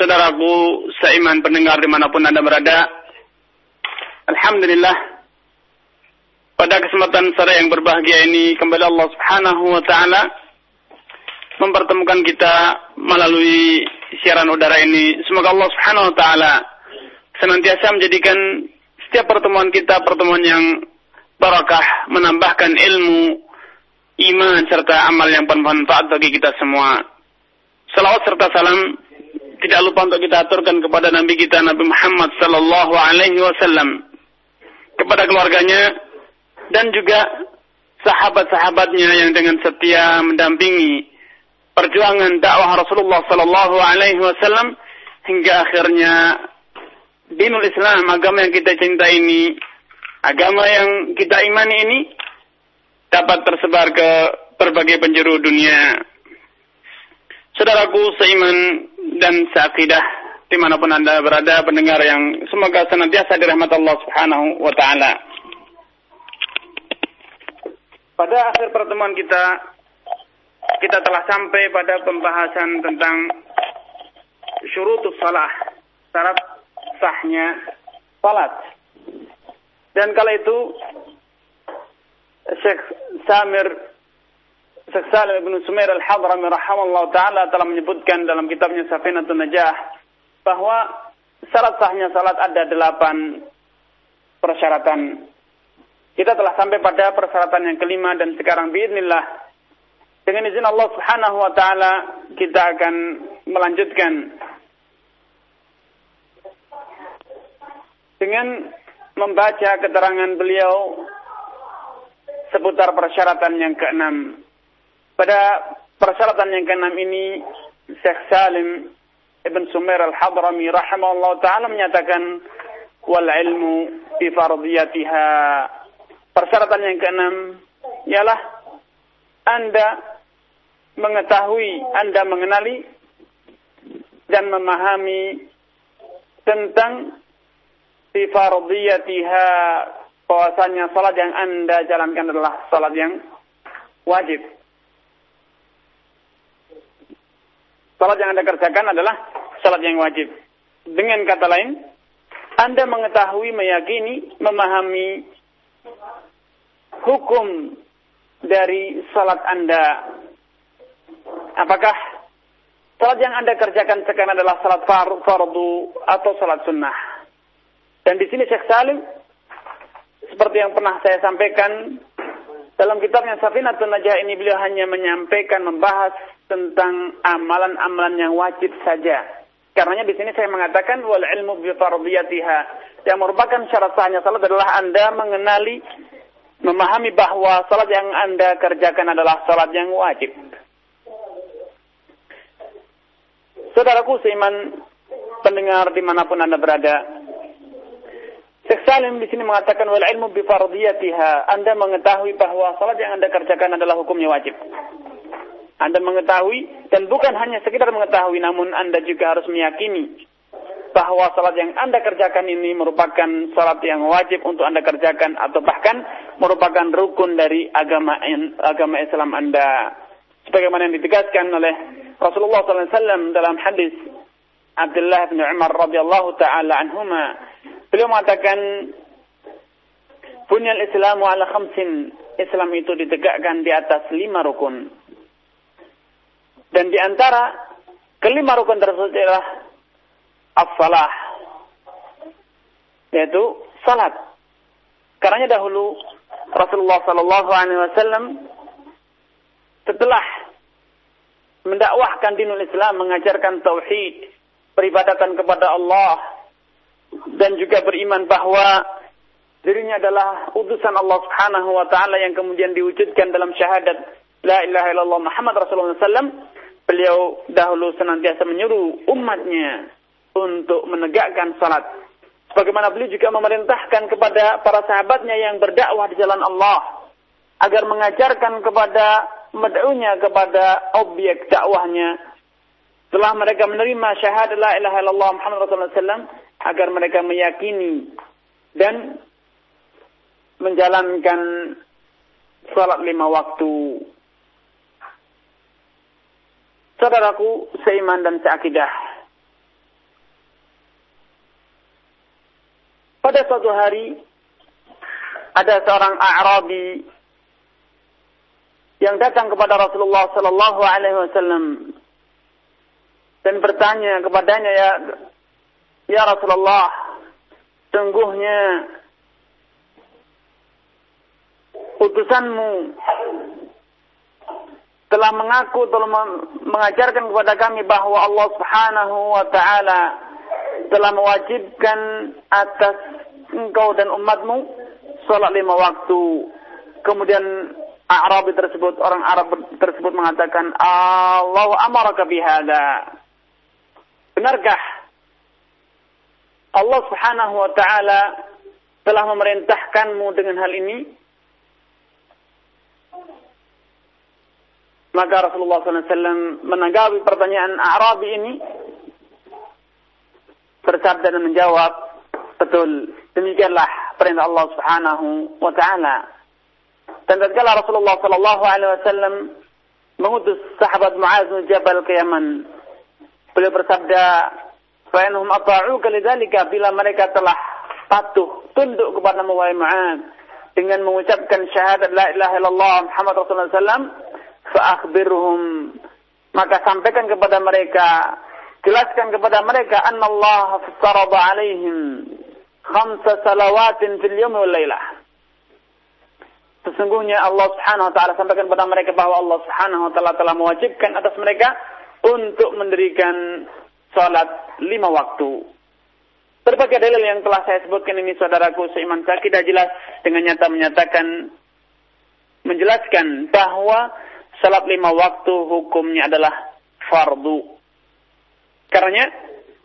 saudaraku seiman pendengar di mana pun Anda berada, Alhamdulillah, pada kesempatan sore yang berbahagia ini, kembali Allah Subhanahu wa Ta'ala mempertemukan kita melalui siaran udara ini. Semoga Allah Subhanahu wa Ta'ala senantiasa menjadikan setiap pertemuan kita pertemuan yang barakah, menambahkan ilmu, iman, serta amal yang bermanfaat bagi kita semua. Salawat serta salam tidak lupa untuk kita aturkan kepada Nabi kita Nabi Muhammad sallallahu alaihi wasallam kepada keluarganya dan juga sahabat-sahabatnya yang dengan setia mendampingi perjuangan dakwah Rasulullah sallallahu alaihi wasallam hingga akhirnya dinul Islam agama yang kita cintai ini agama yang kita imani ini dapat tersebar ke berbagai penjuru dunia. Saudaraku seiman dan seakidah di mana pun anda berada pendengar yang semoga senantiasa dirahmat Allah subhanahu wa ta'ala. Pada akhir pertemuan kita, kita telah sampai pada pembahasan tentang syurutus salah, syarat sahnya salat. Dan kala itu Syekh Samir Syekh Salim bin Sumair Al-Hadrami rahimahullah taala telah menyebutkan dalam kitabnya Safinatun Najah bahwa syarat sahnya salat ada delapan persyaratan. Kita telah sampai pada persyaratan yang kelima dan sekarang biidnillah dengan izin Allah Subhanahu wa taala kita akan melanjutkan dengan membaca keterangan beliau seputar persyaratan yang keenam. Pada persyaratan yang keenam ini, Syekh Salim Ibn Sumair Al-Hadrami rahimahullah ta'ala menyatakan wal ilmu bi fardiyatiha. Persyaratan yang keenam ialah Anda mengetahui, Anda mengenali dan memahami tentang bi fardiyatiha bahwasanya salat yang Anda jalankan adalah salat yang wajib. Salat yang Anda kerjakan adalah salat yang wajib. Dengan kata lain, Anda mengetahui, meyakini, memahami hukum dari salat Anda. Apakah salat yang Anda kerjakan sekarang adalah salat fardu atau salat sunnah? Dan di sini Syekh Salim seperti yang pernah saya sampaikan dalam kitabnya Safinatun Najah ini beliau hanya menyampaikan membahas tentang amalan-amalan yang wajib saja. Karenanya di sini saya mengatakan wal ilmu bi fardiyatiha yang merupakan syarat sahnya salat adalah Anda mengenali memahami bahwa salat yang Anda kerjakan adalah salat yang wajib. Saudaraku seiman pendengar di mana pun Anda berada, Syekh Salim di sini mengatakan wal ilmu bi fardiyatiha. Anda mengetahui bahwa salat yang Anda kerjakan adalah hukumnya wajib. Anda mengetahui dan bukan hanya sekedar mengetahui namun Anda juga harus meyakini bahwa salat yang Anda kerjakan ini merupakan salat yang wajib untuk Anda kerjakan atau bahkan merupakan rukun dari agama agama Islam Anda. Sebagaimana yang ditegaskan oleh Rasulullah SAW dalam hadis Abdullah bin Umar radhiyallahu taala anhuma Beliau mengatakan Bunyal Islamu ala khamsin. Islam itu ditegakkan di atas lima rukun. Dan di antara kelima rukun tersebut adalah as-salah. Yaitu salat. Karena dahulu Rasulullah sallallahu alaihi wasallam setelah mendakwahkan dinul Islam, mengajarkan tauhid, peribadatan kepada Allah, dan juga beriman bahwa dirinya adalah utusan Allah Subhanahu wa taala yang kemudian diwujudkan dalam syahadat la ilaha illallah Muhammad Rasulullah sallam beliau dahulu senantiasa menyuruh umatnya untuk menegakkan salat. Sebagaimana beliau juga memerintahkan kepada para sahabatnya yang berdakwah di jalan Allah agar mengajarkan kepada med'unya kepada objek dakwahnya setelah mereka menerima syahadat la ilaha illallah Muhammad Rasulullah SAW agar mereka meyakini dan menjalankan salat lima waktu. Saudaraku seiman dan seakidah. Pada suatu hari ada seorang Arabi yang datang kepada Rasulullah sallallahu alaihi wasallam dan bertanya kepadanya ya ya Rasulullah sungguhnya utusanmu telah mengaku telah mengajarkan kepada kami bahwa Allah Subhanahu wa taala telah mewajibkan atas engkau dan umatmu sholat lima waktu. Kemudian Arabi tersebut, orang Arab tersebut mengatakan, Allah amaraka bihada. Benarkah Allah subhanahu wa ta'ala telah memerintahkanmu dengan hal ini? Maka Rasulullah SAW menanggapi pertanyaan Arabi ini bersabda dan menjawab, betul, demikianlah perintah Allah Subhanahu wa taala. Dan tatkala Rasulullah sallallahu alaihi wasallam mengutus sahabat Muaz bin Jabal ke Yaman, beliau bersabda, "Fa innahum ata'uka lidzalika bila mereka telah patuh tunduk kepada wahai Muaz dengan mengucapkan syahadat la ilaha illallah Muhammad Rasulullah sallam, fa akhbirhum maka sampaikan kepada mereka jelaskan kepada mereka anna Allah farada alaihim khamsa salawatin fil yawmi. Sesungguhnya Allah Subhanahu wa taala sampaikan kepada mereka bahwa Allah Subhanahu wa taala telah mewajibkan atas mereka untuk mendirikan salat lima waktu. Berbagai dalil yang telah saya sebutkan ini saudaraku seiman saya tidak jelas dengan nyata menyatakan menjelaskan bahwa salat lima waktu hukumnya adalah fardu karena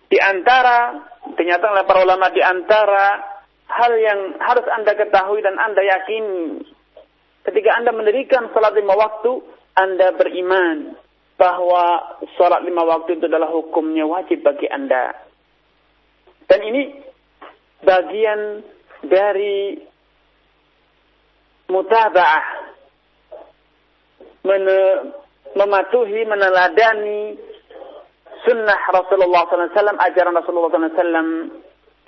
di antara dinyatakan oleh para ulama di antara hal yang harus Anda ketahui dan Anda yakini ketika Anda mendirikan salat lima waktu, Anda beriman bahwa salat lima waktu itu adalah hukumnya wajib bagi Anda. Dan ini bagian dari mutaba'ah mematuhi, meneladani sunnah Rasulullah SAW, ajaran Rasulullah SAW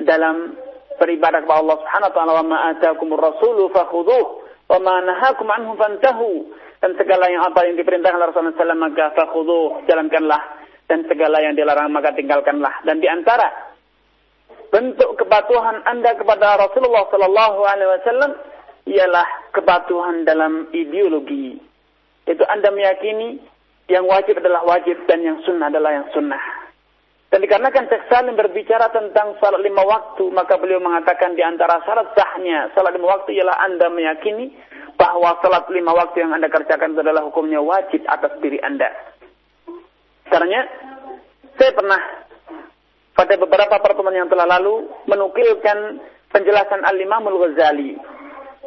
dalam beribadah kepada Allah Subhanahu wa taala wa ma ataakumur rasulu fakhudhuh wa ma nahakum anhu fantahu. Dan segala yang apa yang diperintahkan Rasulullah SAW maka fakhudhuh jalankanlah. Dan segala yang dilarang maka tinggalkanlah. Dan di antara bentuk kepatuhan Anda kepada Rasulullah sallallahu alaihi wasallam ialah kepatuhan dalam ideologi itu Anda meyakini yang wajib adalah wajib dan yang sunnah adalah yang sunnah. Dan dikarenakan Syekh Salim berbicara tentang salat lima waktu, maka beliau mengatakan di antara syarat sahnya salat lima waktu ialah Anda meyakini bahwa salat lima waktu yang Anda kerjakan adalah hukumnya wajib atas diri Anda. Karena saya pernah pada beberapa pertemuan yang telah lalu menukilkan penjelasan Al-Imamul Ghazali.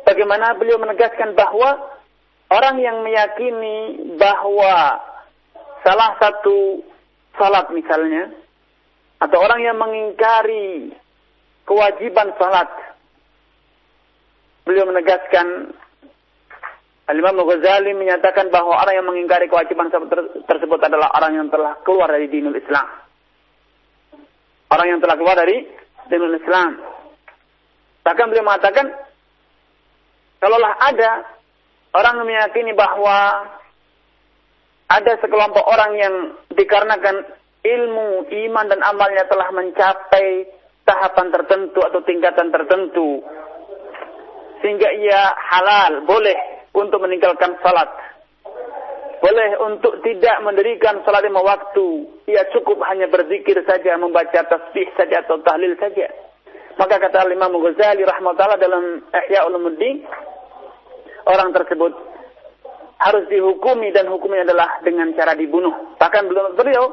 Bagaimana beliau menegaskan bahwa orang yang meyakini bahwa salah satu salat misalnya, atau orang yang mengingkari kewajiban salat, beliau menegaskan Al-Imam Ghazali menyatakan bahwa orang yang mengingkari kewajiban tersebut adalah orang yang telah keluar dari dinul Islam. Orang yang telah keluar dari dinul Islam. Bahkan beliau mengatakan, kalaulah ada orang meyakini bahwa ada sekelompok orang yang dikarenakan ilmu, iman dan amalnya telah mencapai tahapan tertentu atau tingkatan tertentu sehingga ia halal, boleh untuk meninggalkan salat. Boleh untuk tidak mendirikan salat lima waktu. Ia cukup hanya berzikir saja, membaca tasbih saja atau tahlil saja. Maka kata Imam Ghazali rahmatullah dalam Ihya Ulumuddin, orang tersebut harus dihukumi dan hukumnya adalah dengan cara dibunuh. Bahkan beliau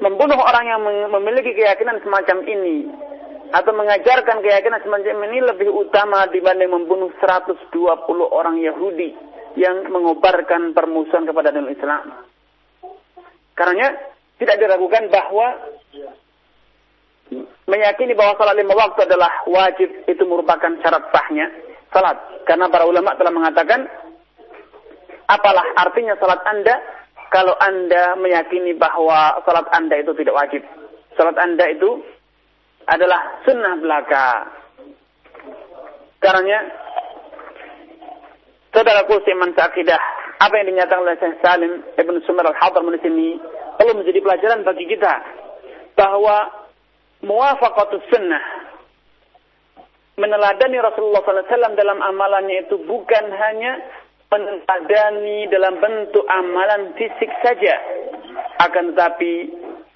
membunuh orang yang memiliki keyakinan semacam ini atau mengajarkan keyakinan semacam ini lebih utama dibanding membunuh 120 orang Yahudi yang mengobarkan permusuhan kepada Islam. Karena tidak diragukan bahwa meyakini bahwa salat lima waktu adalah wajib itu merupakan syarat sahnya salat. Karena para ulama telah mengatakan apalah artinya salat Anda kalau Anda meyakini bahwa salat Anda itu tidak wajib. Salat Anda itu adalah sunnah belaka. Karena saudaraku seiman seakidah apa yang dinyatakan oleh Syekh Salim Ibn Sumar Al-Hadar di sini perlu menjadi pelajaran bagi kita bahwa muwafaqatus sunnah meneladani Rasulullah SAW dalam amalannya itu bukan hanya meneladani dalam bentuk amalan fisik saja akan tetapi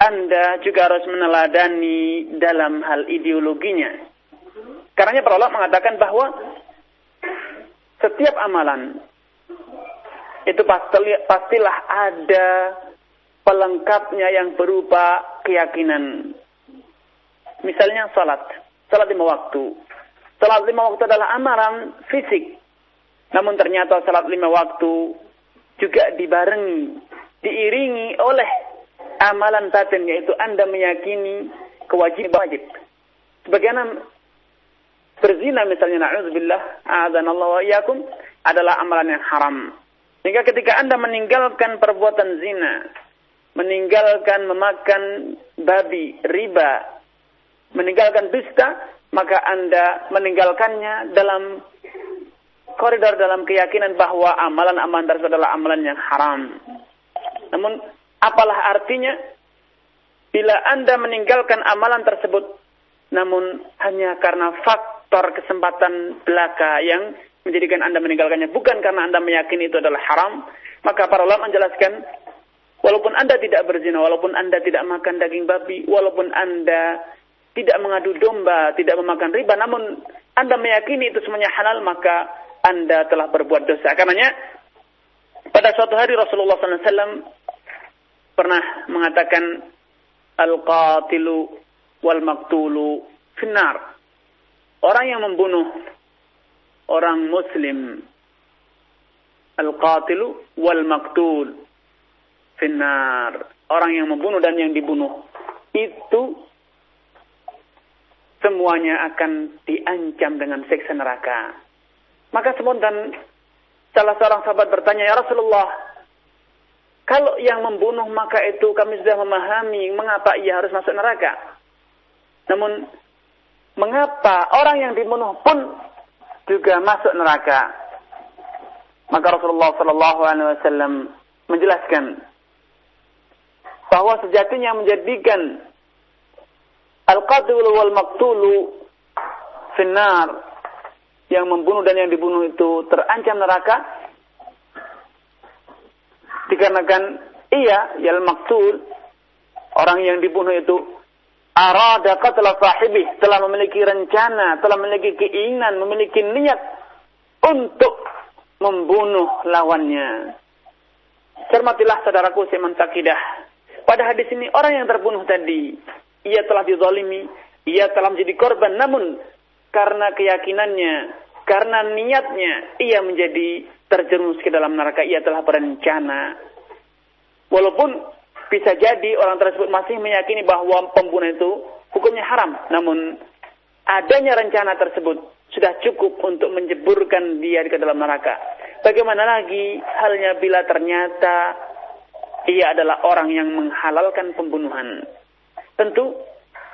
anda juga harus meneladani dalam hal ideologinya karena para ulama mengatakan bahwa setiap amalan itu pastilah ada pelengkapnya yang berupa keyakinan Misalnya salat. Salat lima waktu. Salat lima waktu adalah amaran fisik. Namun ternyata salat lima waktu juga dibarengi, diiringi oleh amalan batin yaitu Anda meyakini kewajiban wajib. Sebagaimana berzina misalnya na'udzubillah, a'adzanallahu wa iyyakum adalah amalan yang haram. Sehingga ketika Anda meninggalkan perbuatan zina, meninggalkan memakan babi, riba, meninggalkan dusta, maka Anda meninggalkannya dalam koridor dalam keyakinan bahwa amalan-amalan tersebut adalah amalan yang haram. Namun, apalah artinya bila Anda meninggalkan amalan tersebut namun hanya karena faktor kesempatan belaka yang menjadikan Anda meninggalkannya bukan karena Anda meyakini itu adalah haram, maka para ulama menjelaskan walaupun Anda tidak berzina, walaupun Anda tidak makan daging babi, walaupun Anda tidak mengadu domba, tidak memakan riba, namun Anda meyakini itu semuanya halal, maka Anda telah berbuat dosa. Karenanya, pada suatu hari Rasulullah SAW pernah mengatakan, Al-qatilu wal maktulu finnar. Orang yang membunuh orang muslim, Al-qatilu wal maktul finnar. Orang yang membunuh dan yang dibunuh. Itu semuanya akan diancam dengan siksa neraka. Maka spontan salah seorang sahabat bertanya, "Ya Rasulullah, kalau yang membunuh maka itu kami sudah memahami mengapa ia harus masuk neraka. Namun mengapa orang yang dibunuh pun juga masuk neraka?" Maka Rasulullah Shallallahu Alaihi Wasallam menjelaskan bahwa sejatinya menjadikan Al-qatil wal maktulu finnar yang membunuh dan yang dibunuh itu terancam neraka dikarenakan ia yal maktul orang yang dibunuh itu arada qatla sahibi telah memiliki rencana, telah memiliki keinginan, memiliki niat untuk membunuh lawannya. Cermatilah saudaraku seman takidah. Pada hadis ini orang yang terbunuh tadi ia telah dizalimi, ia telah menjadi korban, namun karena keyakinannya, karena niatnya, ia menjadi terjerumus ke dalam neraka, ia telah berencana. Walaupun bisa jadi orang tersebut masih meyakini bahwa pembunuh itu hukumnya haram, namun adanya rencana tersebut sudah cukup untuk menjeburkan dia ke dalam neraka. Bagaimana lagi halnya bila ternyata ia adalah orang yang menghalalkan pembunuhan tentu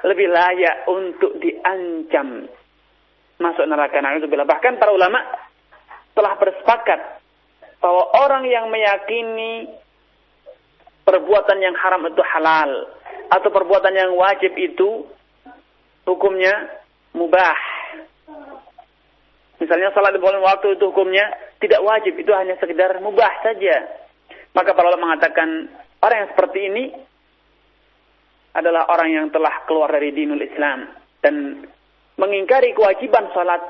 lebih layak untuk diancam masuk neraka. Na'udzubillah. Bahkan para ulama telah bersepakat bahwa orang yang meyakini perbuatan yang haram itu halal atau perbuatan yang wajib itu hukumnya mubah. Misalnya salat di bulan waktu itu hukumnya tidak wajib, itu hanya sekedar mubah saja. Maka para ulama mengatakan orang yang seperti ini adalah orang yang telah keluar dari dinul Islam dan mengingkari kewajiban salat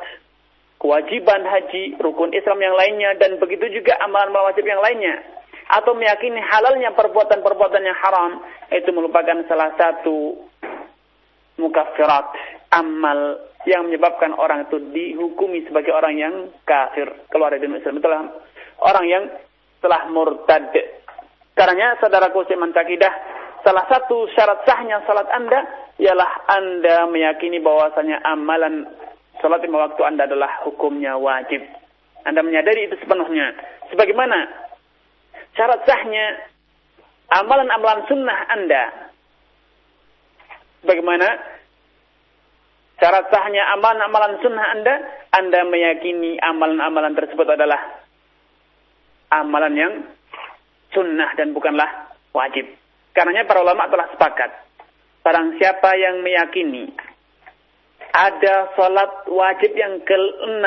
kewajiban haji, rukun Islam yang lainnya, dan begitu juga amalan-amalan wajib yang lainnya. Atau meyakini halalnya perbuatan-perbuatan yang haram, itu merupakan salah satu mukaffirat, amal yang menyebabkan orang itu dihukumi sebagai orang yang kafir, keluar dari Islam. Itulah orang yang telah murtad. Karena saudaraku seiman takidah, salah satu syarat sahnya salat Anda ialah Anda meyakini bahwasanya amalan salat lima waktu Anda adalah hukumnya wajib. Anda menyadari itu sepenuhnya. Sebagaimana syarat sahnya amalan-amalan sunnah Anda. Bagaimana syarat sahnya amalan-amalan sunnah Anda, Anda meyakini amalan-amalan tersebut adalah amalan yang sunnah dan bukanlah wajib. Karenanya para ulama telah sepakat. Barang siapa yang meyakini ada salat wajib yang ke-6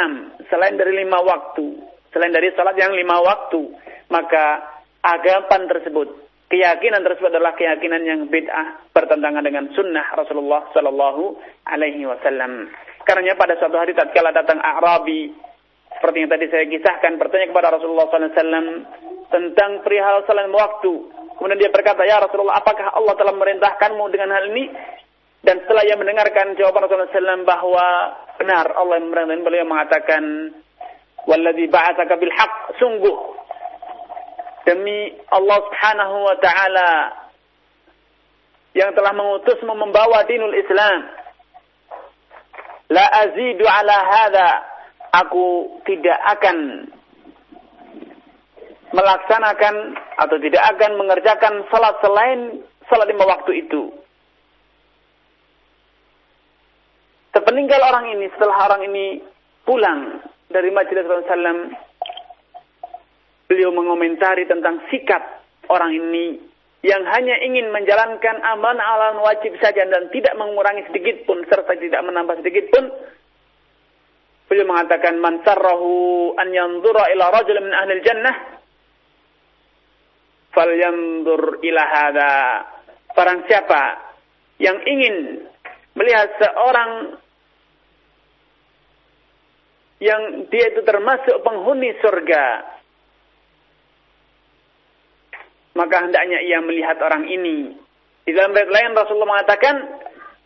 selain dari lima waktu, selain dari salat yang lima waktu, maka agapan tersebut, keyakinan tersebut adalah keyakinan yang bid'ah bertentangan dengan sunnah Rasulullah Sallallahu Alaihi Wasallam. Karenanya pada suatu hari tatkala datang Arabi seperti yang tadi saya kisahkan bertanya kepada Rasulullah SAW tentang perihal salat waktu Kemudian dia berkata, Ya Rasulullah, apakah Allah telah merintahkanmu dengan hal ini? Dan setelah ia mendengarkan jawaban Rasulullah SAW bahwa benar Allah yang merintahkan, beliau mengatakan, Walladhi ba'ataka bilhaq, sungguh. Demi Allah subhanahu wa ta'ala yang telah mengutusmu membawa dinul Islam. La azidu ala hadha. Aku tidak akan melaksanakan atau tidak akan mengerjakan salat selain salat lima waktu itu. Sepeninggal orang ini, setelah orang ini pulang dari majelis Rasulullah beliau mengomentari tentang sikap orang ini yang hanya ingin menjalankan amalan-amalan wajib saja dan tidak mengurangi sedikit pun serta tidak menambah sedikit pun. Beliau mengatakan man sarrahu an yanzura ila rajul min ahli jannah falyandur ila hada. Barang siapa yang ingin melihat seorang yang dia itu termasuk penghuni surga, maka hendaknya ia melihat orang ini. Di dalam ayat lain Rasulullah mengatakan,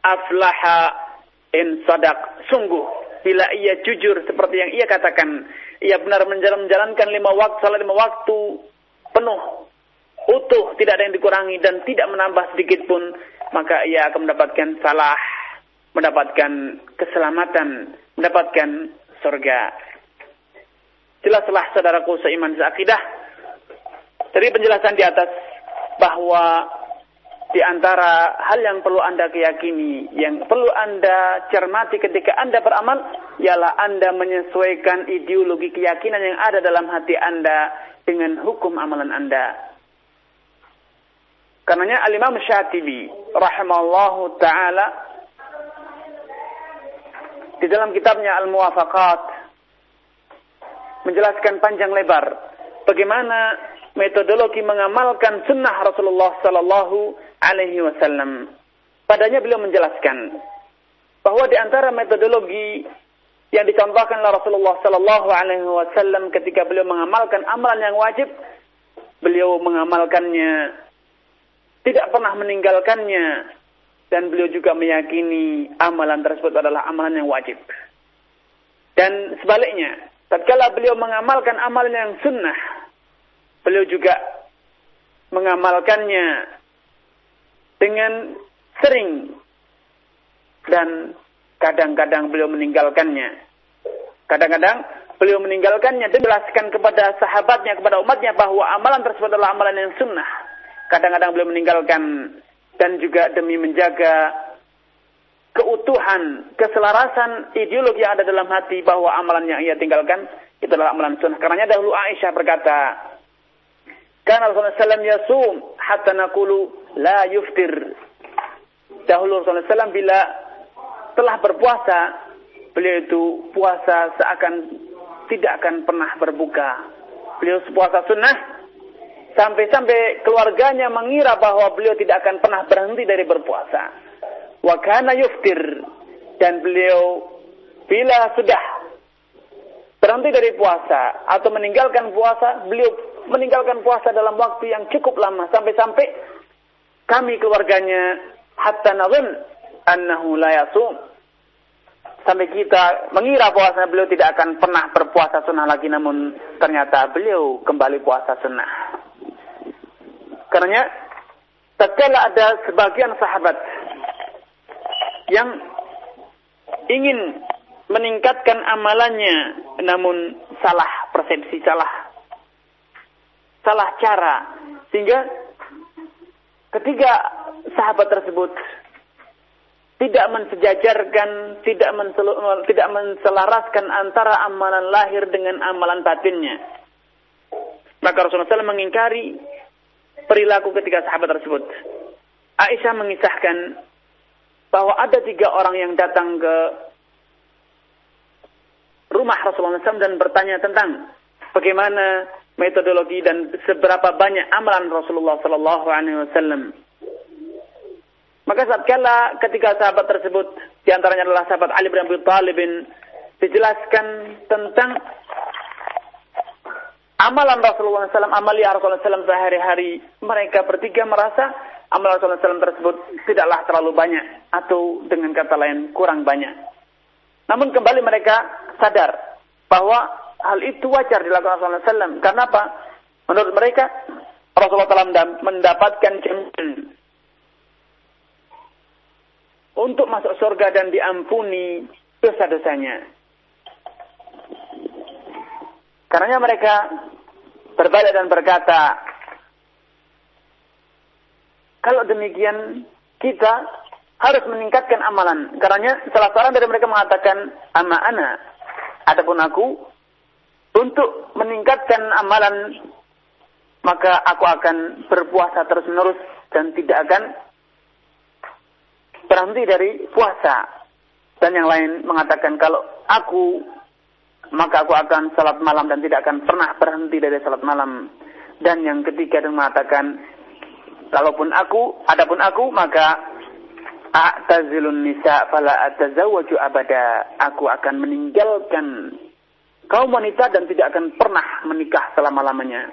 aflaha in sadak. Sungguh, bila ia jujur seperti yang ia katakan, ia benar menjalankan lima waktu, salat lima waktu penuh utuh, tidak ada yang dikurangi dan tidak menambah sedikit pun, maka ia akan mendapatkan salah, mendapatkan keselamatan, mendapatkan surga. Jelaslah saudaraku seiman seakidah dari penjelasan di atas bahwa di antara hal yang perlu Anda keyakini, yang perlu Anda cermati ketika Anda beramal, ialah Anda menyesuaikan ideologi keyakinan yang ada dalam hati Anda dengan hukum amalan Anda. Karenanya Al-Imam Syatibi rahimallahu taala di dalam kitabnya Al-Muwafaqat menjelaskan panjang lebar bagaimana metodologi mengamalkan sunnah Rasulullah sallallahu alaihi wasallam. Padanya beliau menjelaskan bahwa di antara metodologi yang dicontohkan oleh Rasulullah sallallahu alaihi wasallam ketika beliau mengamalkan amalan yang wajib, beliau mengamalkannya tidak pernah meninggalkannya dan beliau juga meyakini amalan tersebut adalah amalan yang wajib. Dan sebaliknya, tatkala beliau mengamalkan amalan yang sunnah, beliau juga mengamalkannya dengan sering dan kadang-kadang beliau meninggalkannya. Kadang-kadang beliau meninggalkannya dan menjelaskan kepada sahabatnya, kepada umatnya bahwa amalan tersebut adalah amalan yang sunnah kadang-kadang beliau meninggalkan dan juga demi menjaga keutuhan, keselarasan ideologi yang ada dalam hati bahwa amalan yang ia tinggalkan itu adalah amalan sunnah. Karenanya dahulu Aisyah berkata, "Karena Rasulullah SAW yasum hatta nakulu la yuftir." Dahulu Rasulullah SAW bila telah berpuasa, beliau itu puasa seakan tidak akan pernah berbuka. Beliau puasa sunnah, Sampai-sampai keluarganya mengira bahwa beliau tidak akan pernah berhenti dari berpuasa. Wa kana yuftir. Dan beliau bila sudah berhenti dari puasa atau meninggalkan puasa, beliau meninggalkan puasa dalam waktu yang cukup lama sampai-sampai kami keluarganya hatta nazun annahu la yasum sampai kita mengira puasa beliau tidak akan pernah berpuasa sunnah lagi namun ternyata beliau kembali puasa sunnah karena tatkala ada sebagian sahabat yang ingin meningkatkan amalannya namun salah persepsi salah salah cara sehingga ketiga sahabat tersebut tidak mensejajarkan, tidak mensel, tidak menselaraskan antara amalan lahir dengan amalan batinnya. Maka Rasulullah SAW mengingkari perilaku ketiga sahabat tersebut. Aisyah mengisahkan bahwa ada tiga orang yang datang ke rumah Rasulullah SAW dan bertanya tentang bagaimana metodologi dan seberapa banyak amalan Rasulullah SAW. Maka saat kala ketika sahabat tersebut di antaranya adalah sahabat Ali bin Abi Thalib dijelaskan tentang amalan Rasulullah SAW, amalia Rasulullah SAW sehari-hari, mereka bertiga merasa amalan Rasulullah SAW tersebut tidaklah terlalu banyak atau dengan kata lain kurang banyak. Namun kembali mereka sadar bahwa hal itu wajar dilakukan Rasulullah SAW. Karena apa? Menurut mereka Rasulullah SAW mendapatkan jaminan untuk masuk surga dan diampuni dosa-dosanya. Karena mereka berbalik dan berkata, kalau demikian kita harus meningkatkan amalan. Karena salah seorang dari mereka mengatakan, ama ana, adapun aku, untuk meningkatkan amalan, maka aku akan berpuasa terus-menerus dan tidak akan berhenti dari puasa. Dan yang lain mengatakan kalau aku maka aku akan salat malam dan tidak akan pernah berhenti dari salat malam. Dan yang ketiga dan mengatakan kalaupun aku, adapun aku maka a'tazilun nisa fala atazawwaju abada. Aku akan meninggalkan kaum wanita dan tidak akan pernah menikah selama-lamanya.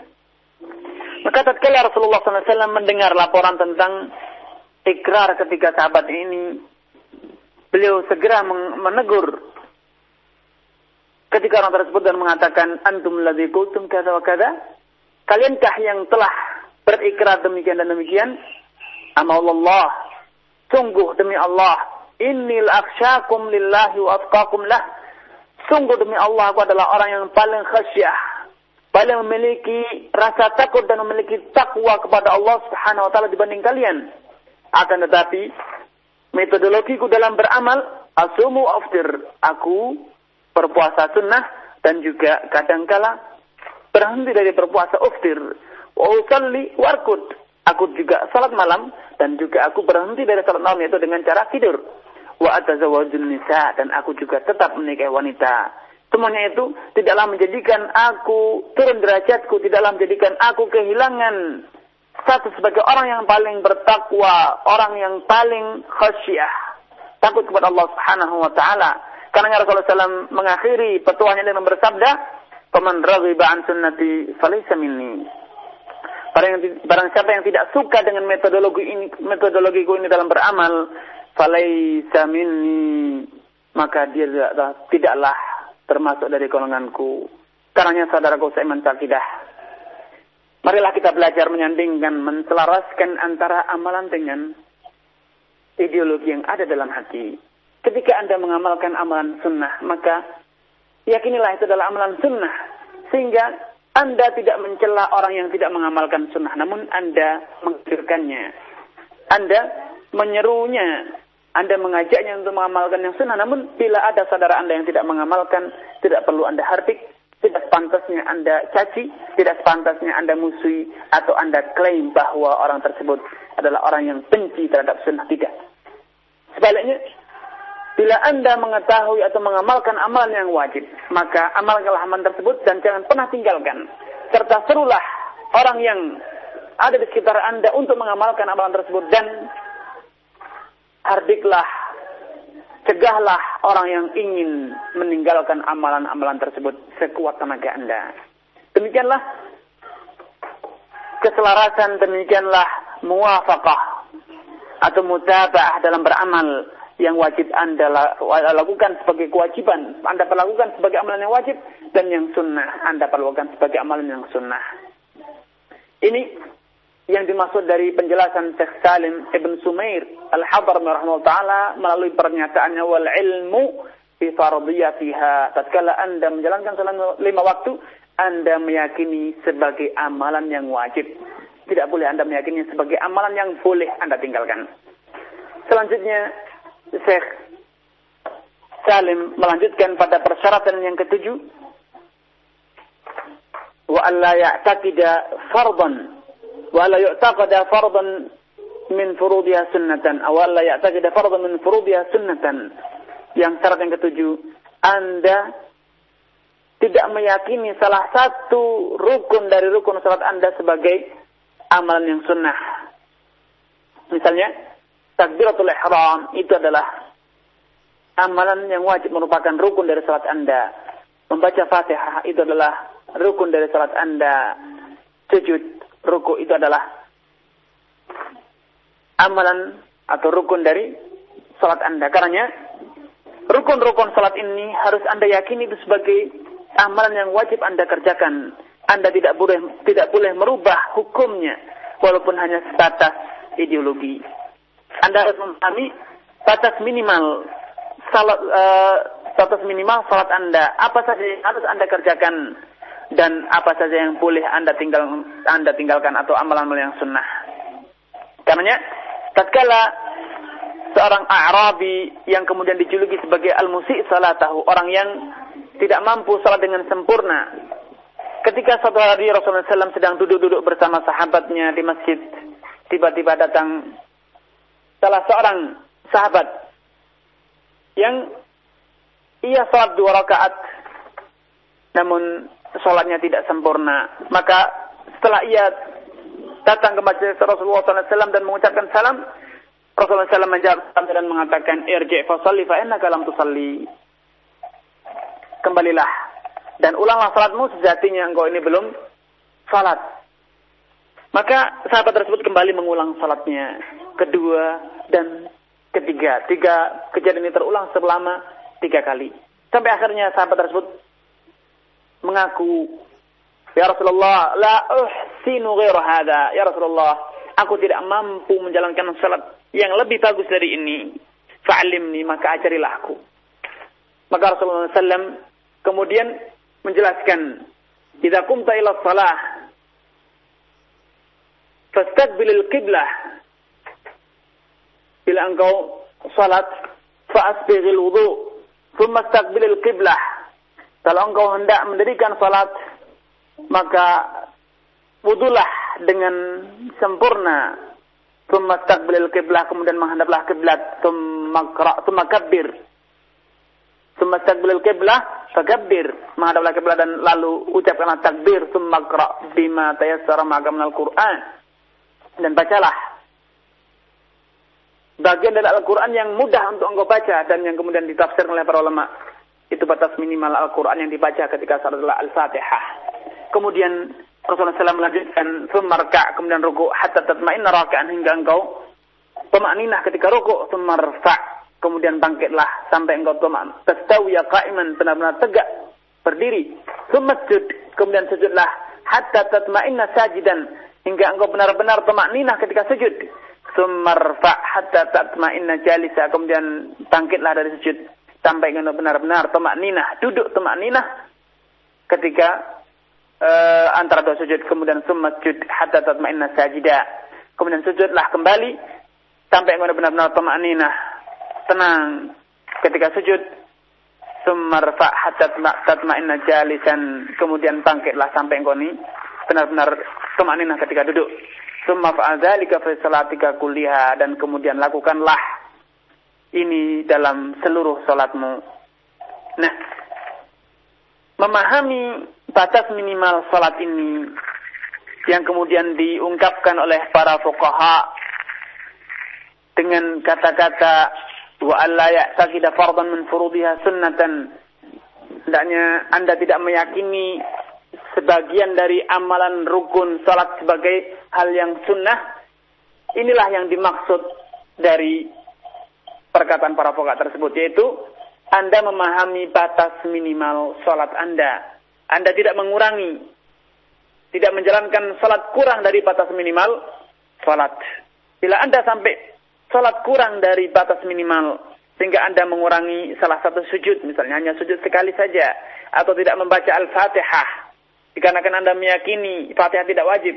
Maka tatkala Rasulullah SAW mendengar laporan tentang ikrar ketika sahabat ini beliau segera menegur ketika orang tersebut dan mengatakan antum ladzi kuntum kada wa kada kaliankah yang telah berikrar demikian dan demikian Allah sungguh demi Allah innil akhsyakum lillahi wa atqakum lah sungguh demi Allah aku adalah orang yang paling khasyah paling memiliki rasa takut dan memiliki takwa kepada Allah Subhanahu wa taala dibanding kalian akan tetapi metodologiku dalam beramal asumu aftir. Aku berpuasa sunnah dan juga kadangkala berhenti dari berpuasa uftir. Wa warkut. Aku juga salat malam dan juga aku berhenti dari salat malam itu dengan cara tidur. Wa atazawwajun nisa dan aku juga tetap menikahi wanita. Semuanya itu tidaklah menjadikan aku turun derajatku, tidaklah menjadikan aku kehilangan satu sebagai orang yang paling bertakwa, orang yang paling khasyah, takut kepada Allah Subhanahu wa taala. Karena Rasulullah SAW mengakhiri petuahnya dengan bersabda, "Faman raghiba an sunnati falaysa minni." Barang, barang siapa yang tidak suka dengan metodologi ini, metodologiku ini dalam beramal, falaysa minni, maka dia tidaklah termasuk dari golonganku. Karena saudaraku saya mentakidah Marilah kita belajar menyandingkan, menselaraskan antara amalan dengan ideologi yang ada dalam hati. Ketika Anda mengamalkan amalan sunnah, maka yakinilah itu adalah amalan sunnah. Sehingga Anda tidak mencela orang yang tidak mengamalkan sunnah, namun Anda mengkirkannya. Anda menyerunya, Anda mengajaknya untuk mengamalkan yang sunnah, namun bila ada saudara Anda yang tidak mengamalkan, tidak perlu Anda hardik, tidak sepantasnya Anda caci, tidak sepantasnya Anda musuhi, atau Anda klaim bahwa orang tersebut adalah orang yang benci terhadap sunnah. Tidak. Sebaliknya, bila Anda mengetahui atau mengamalkan amalan yang wajib, maka amalkanlah amalan tersebut dan jangan pernah tinggalkan. Serta serulah orang yang ada di sekitar Anda untuk mengamalkan amalan tersebut dan hardiklah cegahlah orang yang ingin meninggalkan amalan-amalan tersebut sekuat tenaga Anda. Demikianlah keselarasan, demikianlah muwafaqah atau mutaba'ah dalam beramal yang wajib Anda lakukan sebagai kewajiban, Anda perlakukan sebagai amalan yang wajib, dan yang sunnah Anda perlakukan sebagai amalan yang sunnah. Ini yang dimaksud dari penjelasan Syekh Salim Ibn Sumair Al-Hadar taala melalui pernyataannya wal ilmu fi fardiyatiha. Tatkala Anda menjalankan salat lima waktu, Anda meyakini sebagai amalan yang wajib. Tidak boleh Anda meyakini sebagai amalan yang boleh Anda tinggalkan. Selanjutnya Syekh Salim melanjutkan pada persyaratan yang ketujuh wa alla ya'taqida fardan wa alla yu'taqada fardan min furudiha sunnatan aw alla ya'taqida fardan min furudiha sunnatan yang syarat yang ketujuh Anda tidak meyakini salah satu rukun dari rukun salat Anda sebagai amalan yang sunnah. Misalnya, takbiratul ihram itu adalah amalan yang wajib merupakan rukun dari salat Anda. Membaca Fatihah itu adalah rukun dari salat Anda. Sujud ruku itu adalah amalan atau rukun dari salat Anda. Karena rukun-rukun salat ini harus Anda yakini itu sebagai amalan yang wajib Anda kerjakan. Anda tidak boleh tidak boleh merubah hukumnya walaupun hanya sebatas ideologi. Anda harus memahami batas minimal salat uh, batas minimal salat Anda. Apa saja yang harus Anda kerjakan dan apa saja yang boleh Anda tinggal Anda tinggalkan atau amalan-amalan yang sunnah. Karenanya tatkala seorang Arabi yang kemudian dijuluki sebagai al-musi salatahu, orang yang tidak mampu salat dengan sempurna. Ketika suatu hari Rasulullah SAW sedang duduk-duduk bersama sahabatnya di masjid, tiba-tiba datang salah seorang sahabat yang ia sholat dua rakaat namun sholatnya tidak sempurna. Maka setelah ia datang ke masjid Rasulullah SAW dan mengucapkan salam, Rasulullah SAW menjawab dan mengatakan, Irji' fasalli fa'inna kalam tusalli. Kembalilah dan ulanglah salatmu sejatinya engkau ini belum salat. Maka sahabat tersebut kembali mengulang salatnya kedua, dan ketiga. Tiga kejadian ini terulang selama tiga kali. Sampai akhirnya sahabat tersebut mengaku, Ya Rasulullah, la uhsinu ghairu hada. Ya Rasulullah, aku tidak mampu menjalankan salat yang lebih bagus dari ini. Fa'alimni, maka ajarilah aku. Maka Rasulullah SAW kemudian menjelaskan, Jika kumta ila salah, fastaqbilil qiblah bila engkau salat fa'asbighil wudu thumma istaqbilil qiblah kalau engkau hendak mendirikan salat maka wudulah dengan sempurna. Thumma istaqbilil qiblah kemudian menghadaplah kiblat. Thumma thumma kabbir. Thumma istaqbilil qiblah fakabbir menghadaplah kiblat dan lalu ucapkanlah takbir. Thumma qra bima tayassara ma'aka minal Qur'an. Dan bacalah bagian dari Al-Quran yang mudah untuk engkau baca dan yang kemudian ditafsir oleh para ulama. Itu batas minimal Al-Quran yang dibaca ketika salat Al-Fatihah. Kemudian Rasulullah SAW melanjutkan sumarka kemudian ruku hatta tatma'inna raka'an hingga engkau pemakninah ketika ruku sumarfa kemudian bangkitlah sampai engkau teman tastawiya qa'iman benar-benar tegak berdiri sumasjud kemudian sujudlah hatta tatma'inna sajidan hingga engkau benar-benar pemakninah ketika sujud Sumarfa hatta tatma'inna jalisa. Kemudian bangkitlah dari sujud. Sampai benar-benar temak ninah. Duduk temak ninah. Ketika uh, antara dua sujud. Kemudian summasjud hatta tatma'inna sajida. Kemudian sujudlah kembali. Sampai benar-benar temak ninah. Tenang. Ketika sujud. Sumarfa hatta tatma'inna jalisan. Kemudian bangkitlah sampai engkau ini benar-benar temak ninah ketika duduk. Summa fa'adzalika fi salatika kulliha dan kemudian lakukanlah ini dalam seluruh salatmu. Nah, memahami batas minimal salat ini yang kemudian diungkapkan oleh para fuqaha dengan kata-kata wa alla ya'taqida fardan min furudiha sunnatan hendaknya Anda tidak meyakini sebagian dari amalan rukun salat sebagai hal yang sunnah inilah yang dimaksud dari perkataan para fuqaha tersebut yaitu Anda memahami batas minimal salat Anda. Anda tidak mengurangi tidak menjalankan salat kurang dari batas minimal salat. Bila Anda sampai salat kurang dari batas minimal sehingga Anda mengurangi salah satu sujud misalnya hanya sujud sekali saja atau tidak membaca Al-Fatihah dikarenakan Anda meyakini Fatihah tidak wajib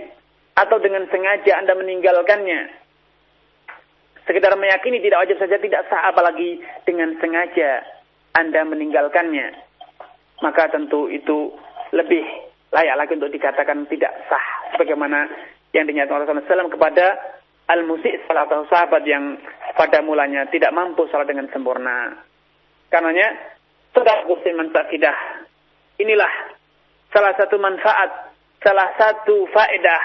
atau dengan sengaja Anda meninggalkannya. Sekedar meyakini tidak wajib saja tidak sah apalagi dengan sengaja Anda meninggalkannya. Maka tentu itu lebih layak lagi untuk dikatakan tidak sah. Sebagaimana yang dinyatakan Rasulullah SAW kepada al-musik salah satu sahabat yang pada mulanya tidak mampu salat dengan sempurna. Karenanya, saudara musliman sakidah, inilah salah satu manfaat, salah satu faedah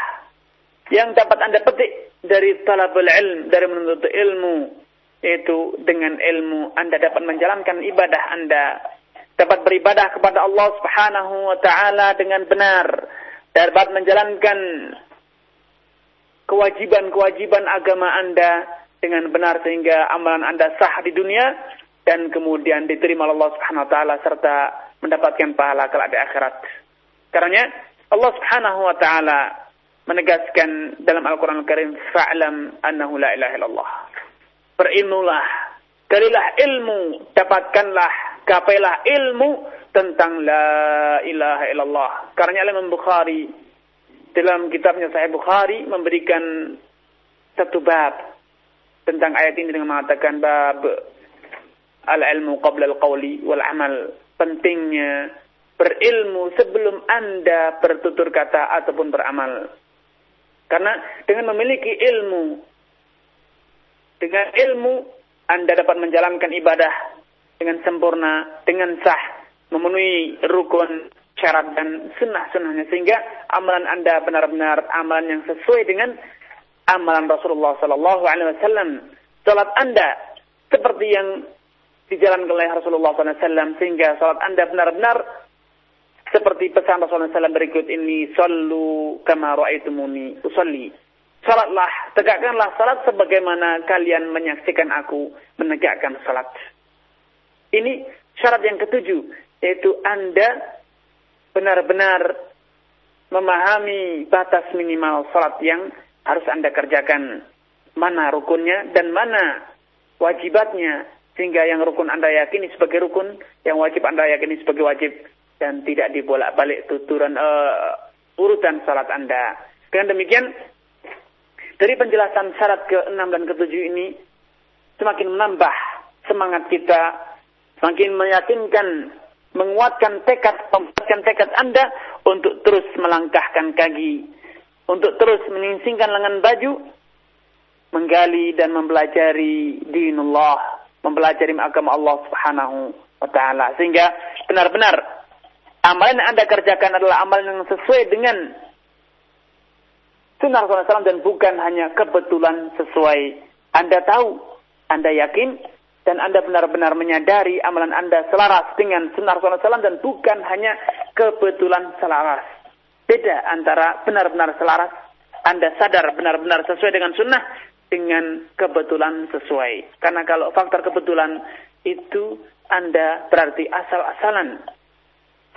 yang dapat Anda petik dari talabul ilm, dari menuntut ilmu, yaitu dengan ilmu Anda dapat menjalankan ibadah Anda, dapat beribadah kepada Allah Subhanahu wa taala dengan benar, dapat menjalankan kewajiban-kewajiban agama Anda dengan benar sehingga amalan Anda sah di dunia dan kemudian diterima Allah Subhanahu wa taala serta mendapatkan pahala kelak di akhirat. Karena Allah Subhanahu wa taala menegaskan dalam Al-Qur'an Al-Karim fa'lam annahu la ilaha illallah. Berilmulah, carilah ilmu, dapatkanlah, gapailah ilmu tentang la ilaha illallah. Karena Imam Bukhari dalam kitabnya Sahih Bukhari memberikan satu bab tentang ayat ini dengan mengatakan bab al-ilmu qabla al-qawli wal amal pentingnya berilmu sebelum Anda bertutur kata ataupun beramal. Karena dengan memiliki ilmu dengan ilmu Anda dapat menjalankan ibadah dengan sempurna, dengan sah, memenuhi rukun syarat dan sunnah-sunnahnya sehingga amalan Anda benar-benar amalan yang sesuai dengan amalan Rasulullah Sallallahu Alaihi Wasallam. Salat Anda seperti yang dijalankan oleh Rasulullah SAW sehingga salat Anda benar-benar seperti pesan Rasulullah SAW berikut ini sallu kama ra'aitumuni usalli salatlah tegakkanlah salat sebagaimana kalian menyaksikan aku menegakkan salat ini syarat yang ketujuh yaitu Anda benar-benar memahami batas minimal salat yang harus Anda kerjakan. Mana rukunnya dan mana wajibatnya. Sehingga yang rukun Anda yakini sebagai rukun, yang wajib Anda yakini sebagai wajib. Dan tidak dibolak-balik tuturan uh, urutan salat Anda. Dengan demikian, dari penjelasan syarat ke-6 dan ke-7 ini, semakin menambah semangat kita, semakin meyakinkan menguatkan tekad, menguatkan tekad Anda untuk terus melangkahkan kaki, untuk terus menyingsingkan lengan baju, menggali dan mempelajari dinullah, mempelajari agama Allah Subhanahu wa taala sehingga benar-benar amalan yang Anda kerjakan adalah amalan yang sesuai dengan sunnah Rasulullah SAW dan bukan hanya kebetulan sesuai. Anda tahu, Anda yakin dan Anda benar-benar menyadari amalan Anda selaras dengan sunnah Rasulullah SAW dan bukan hanya kebetulan selaras. Beda antara benar-benar selaras, Anda sadar benar-benar sesuai dengan sunnah dengan kebetulan sesuai. Karena kalau faktor kebetulan itu Anda berarti asal-asalan.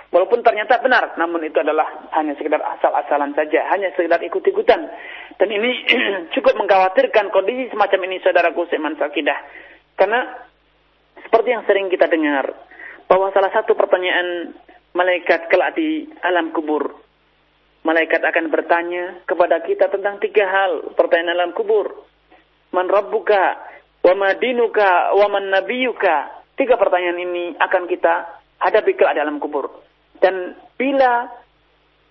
Walaupun ternyata benar, namun itu adalah hanya sekedar asal-asalan saja, hanya sekedar ikut-ikutan. Dan ini cukup mengkhawatirkan kondisi semacam ini saudaraku seman sakidah karena seperti yang sering kita dengar, bahwa salah satu pertanyaan malaikat kelak di alam kubur. Malaikat akan bertanya kepada kita tentang tiga hal pertanyaan alam kubur. Man rabbuka, wa madinuka, wa man nabiyuka. Tiga pertanyaan ini akan kita hadapi kelak di alam kubur. Dan bila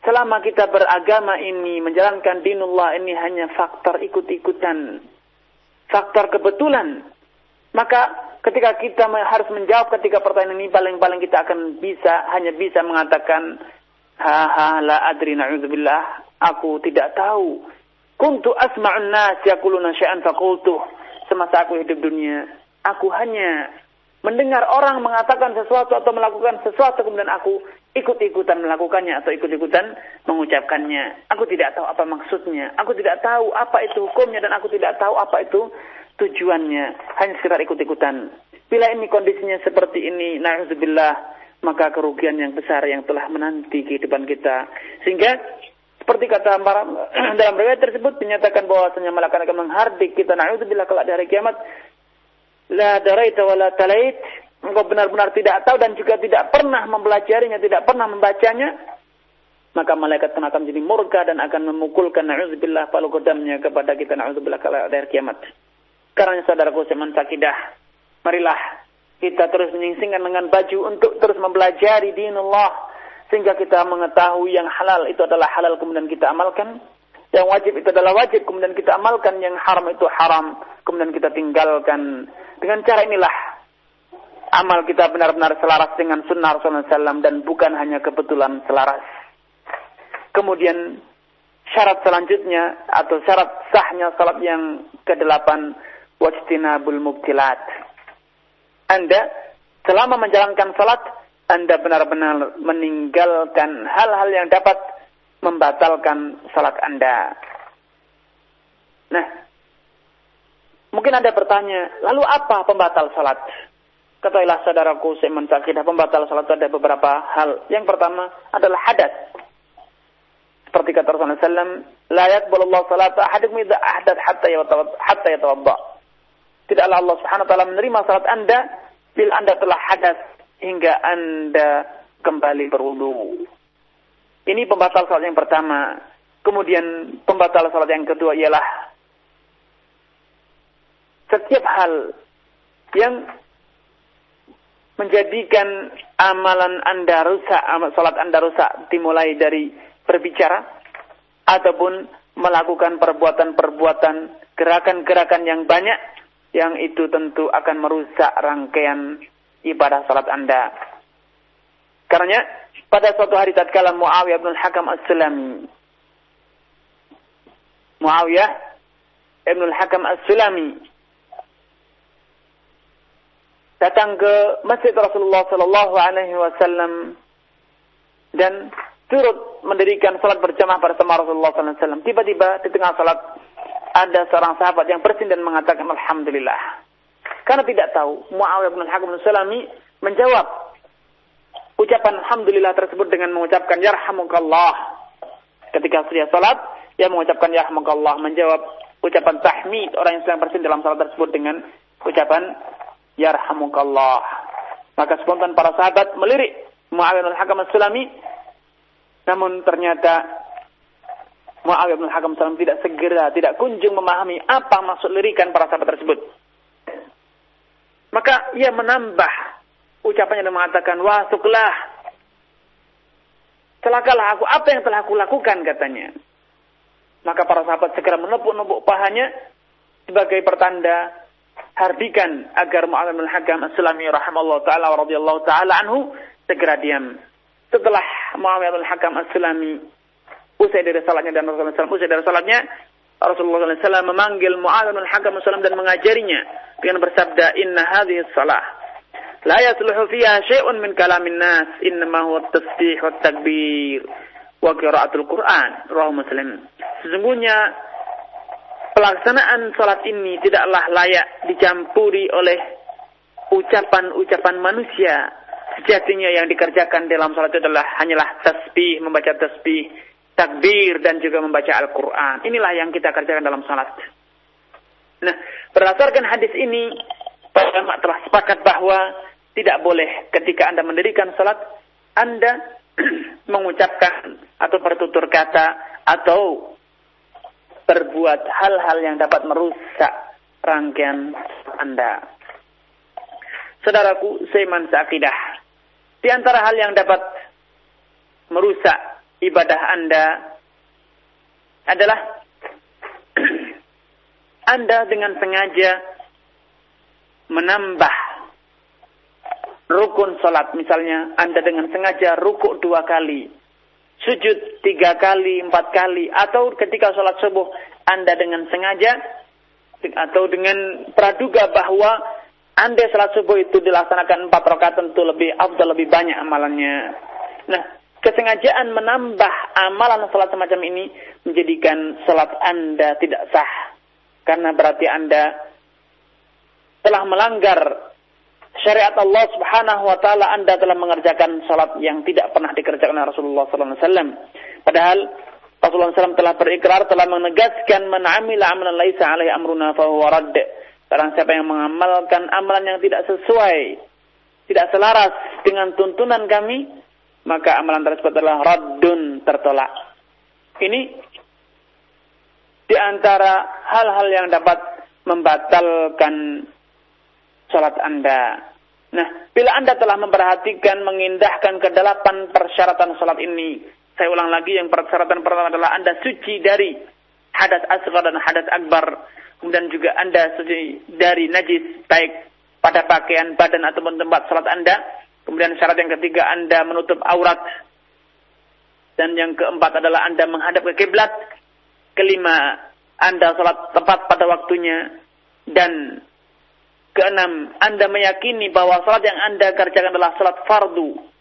selama kita beragama ini, menjalankan dinullah ini hanya faktor ikut-ikutan, faktor kebetulan, maka ketika kita harus menjawab ketika pertanyaan ini paling-paling kita akan bisa hanya bisa mengatakan ha ha la adri na'udzubillah aku tidak tahu. Kuntu asma'un nas yaquluna syai'an faqultu. Semasa aku hidup dunia aku hanya mendengar orang mengatakan sesuatu atau melakukan sesuatu kemudian aku ikut-ikutan melakukannya atau ikut-ikutan mengucapkannya. Aku tidak tahu apa maksudnya. Aku tidak tahu apa itu hukumnya dan aku tidak tahu apa itu tujuannya. Hanya sekedar ikut-ikutan. Bila ini kondisinya seperti ini, na'udzubillah, maka kerugian yang besar yang telah menanti kehidupan kita. Sehingga seperti kata dalam riwayat tersebut dinyatakan bahwasanya malaikat akan menghardik kita na'udzubillah kalau di hari kiamat la daraita wa la talait engkau benar-benar tidak tahu dan juga tidak pernah mempelajarinya, tidak pernah membacanya, maka malaikat pun akan menjadi murka dan akan memukulkan na'udzubillah palu kodamnya kepada kita na'udzubillah kalau dari kiamat. Karena saudaraku seman sakidah, marilah kita terus menyingsingkan dengan baju untuk terus mempelajari dinullah sehingga kita mengetahui yang halal itu adalah halal kemudian kita amalkan yang wajib itu adalah wajib kemudian kita amalkan yang haram itu haram kemudian kita tinggalkan dengan cara inilah amal kita benar-benar selaras dengan sunnah Rasulullah SAW dan bukan hanya kebetulan selaras. Kemudian syarat selanjutnya atau syarat sahnya salat yang kedelapan wajtinabul mubtilat. Anda selama menjalankan salat Anda benar-benar meninggalkan hal-hal yang dapat membatalkan salat Anda. Nah, Mungkin Anda bertanya, lalu apa pembatal salat? Ketahuilah saudaraku seman sakidah, pembatal salat ada beberapa hal. Yang pertama adalah hadas. Seperti kata Rasulullah SAW, La yakbalullah salat ahadikum idha ahdat hatta hatta yatawadda. Tidaklah Allah subhanahu wa ta'ala menerima salat Anda bila Anda telah hadas hingga Anda kembali berwudu. Ini pembatal salat yang pertama. Kemudian pembatal salat yang kedua ialah setiap hal yang menjadikan amalan Anda rusak, amal salat Anda rusak dimulai dari berbicara ataupun melakukan perbuatan-perbuatan, gerakan-gerakan yang banyak yang itu tentu akan merusak rangkaian ibadah salat Anda. Karena pada suatu hari tatkala Muawiyah bin Hakam As-Sulami Muawiyah bin Hakam As-Sulami datang ke masjid Rasulullah Sallallahu Alaihi Wasallam dan turut mendirikan salat berjamaah bersama Rasulullah Sallallahu Alaihi Wasallam. Tiba-tiba di tengah salat ada seorang sahabat yang bersin dan mengatakan Alhamdulillah. Karena tidak tahu Muawiyah bin Hakim bin Sulami menjawab ucapan Alhamdulillah tersebut dengan mengucapkan Yarhamukallah. Ketika sudah salat, ia mengucapkan Yarhamukallah. Menjawab ucapan tahmid orang yang sedang bersin dalam salat tersebut dengan ucapan yarhamukallah. Maka spontan para sahabat melirik Muawiyah bin Hakam As-Sulami. Namun ternyata Muawiyah bin Hakam As-Sulami tidak segera, tidak kunjung memahami apa maksud lirikan para sahabat tersebut. Maka ia menambah ucapannya dan mengatakan, Wah, suklah. Celakalah aku, apa yang telah aku lakukan katanya. Maka para sahabat segera menepuk-nepuk pahanya sebagai pertanda hardikan agar Mu'awiyah bin Hakam As-Sulami rahimallahu taala wa radhiyallahu taala anhu segera diam. Setelah Mu'awiyah bin Hakam As-Sulami usai dari salatnya dan Rasulullah SAW usai dari salatnya Rasulullah SAW memanggil Mu'awiyah bin Hakam As-Sulami dan mengajarinya dengan bersabda inna hadhihi salah la yasluhu fiha syai'un min kalamin nas innama huwa tasbih wa takbir wa qiraatul Quran rawahu Muslim. Sesungguhnya pelaksanaan salat ini tidaklah layak dicampuri oleh ucapan-ucapan manusia. Sejatinya yang dikerjakan dalam salat itu adalah hanyalah tasbih, membaca tasbih, takbir dan juga membaca Al-Qur'an. Inilah yang kita kerjakan dalam salat. Nah, berdasarkan hadis ini, para ulama telah sepakat bahwa tidak boleh ketika Anda mendirikan salat Anda mengucapkan atau bertutur kata atau berbuat hal-hal yang dapat merusak rangkaian Anda. Saudaraku, seiman seakidah. Di antara hal yang dapat merusak ibadah Anda adalah Anda dengan sengaja menambah rukun salat. Misalnya Anda dengan sengaja rukuk dua kali sujud tiga kali, empat kali, atau ketika sholat subuh Anda dengan sengaja atau dengan praduga bahwa andai salat subuh itu dilaksanakan empat rakaat tentu lebih afdal lebih banyak amalannya. Nah, kesengajaan menambah amalan salat semacam ini menjadikan salat Anda tidak sah. Karena berarti Anda telah melanggar syariat Allah Subhanahu wa taala Anda telah mengerjakan salat yang tidak pernah dikerjakan oleh Rasulullah sallallahu alaihi wasallam. Padahal Rasulullah SAW telah berikrar, telah menegaskan man amila amalan laisa alaihi amruna fahuwa radd. Barang siapa yang mengamalkan amalan yang tidak sesuai, tidak selaras dengan tuntunan kami, maka amalan tersebut adalah raddun, tertolak. Ini di antara hal-hal yang dapat membatalkan sholat Anda. Nah, bila Anda telah memperhatikan, mengindahkan kedelapan persyaratan sholat ini, saya ulang lagi, yang persyaratan pertama adalah Anda suci dari hadas asghar dan hadas akbar. Kemudian juga Anda suci dari najis, baik pada pakaian, badan, ataupun tempat salat Anda. Kemudian syarat yang ketiga, Anda menutup aurat. Dan yang keempat adalah Anda menghadap ke kiblat. Kelima, Anda salat tepat pada waktunya. Dan keenam, Anda meyakini bahwa salat yang Anda kerjakan adalah salat fardu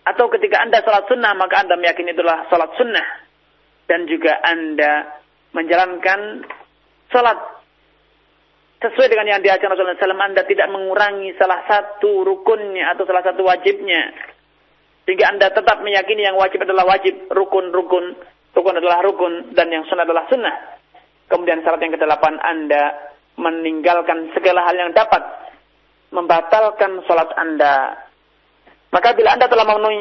atau ketika Anda sholat sunnah, maka Anda meyakini itulah sholat sunnah. Dan juga Anda menjalankan sholat sesuai dengan yang diajarkan Rasulullah SAW. Anda tidak mengurangi salah satu rukunnya atau salah satu wajibnya. Sehingga Anda tetap meyakini yang wajib adalah wajib, rukun-rukun, rukun adalah rukun, dan yang sunnah adalah sunnah. Kemudian syarat yang kedelapan, Anda meninggalkan segala hal yang dapat membatalkan sholat Anda maka bila Anda telah memenuhi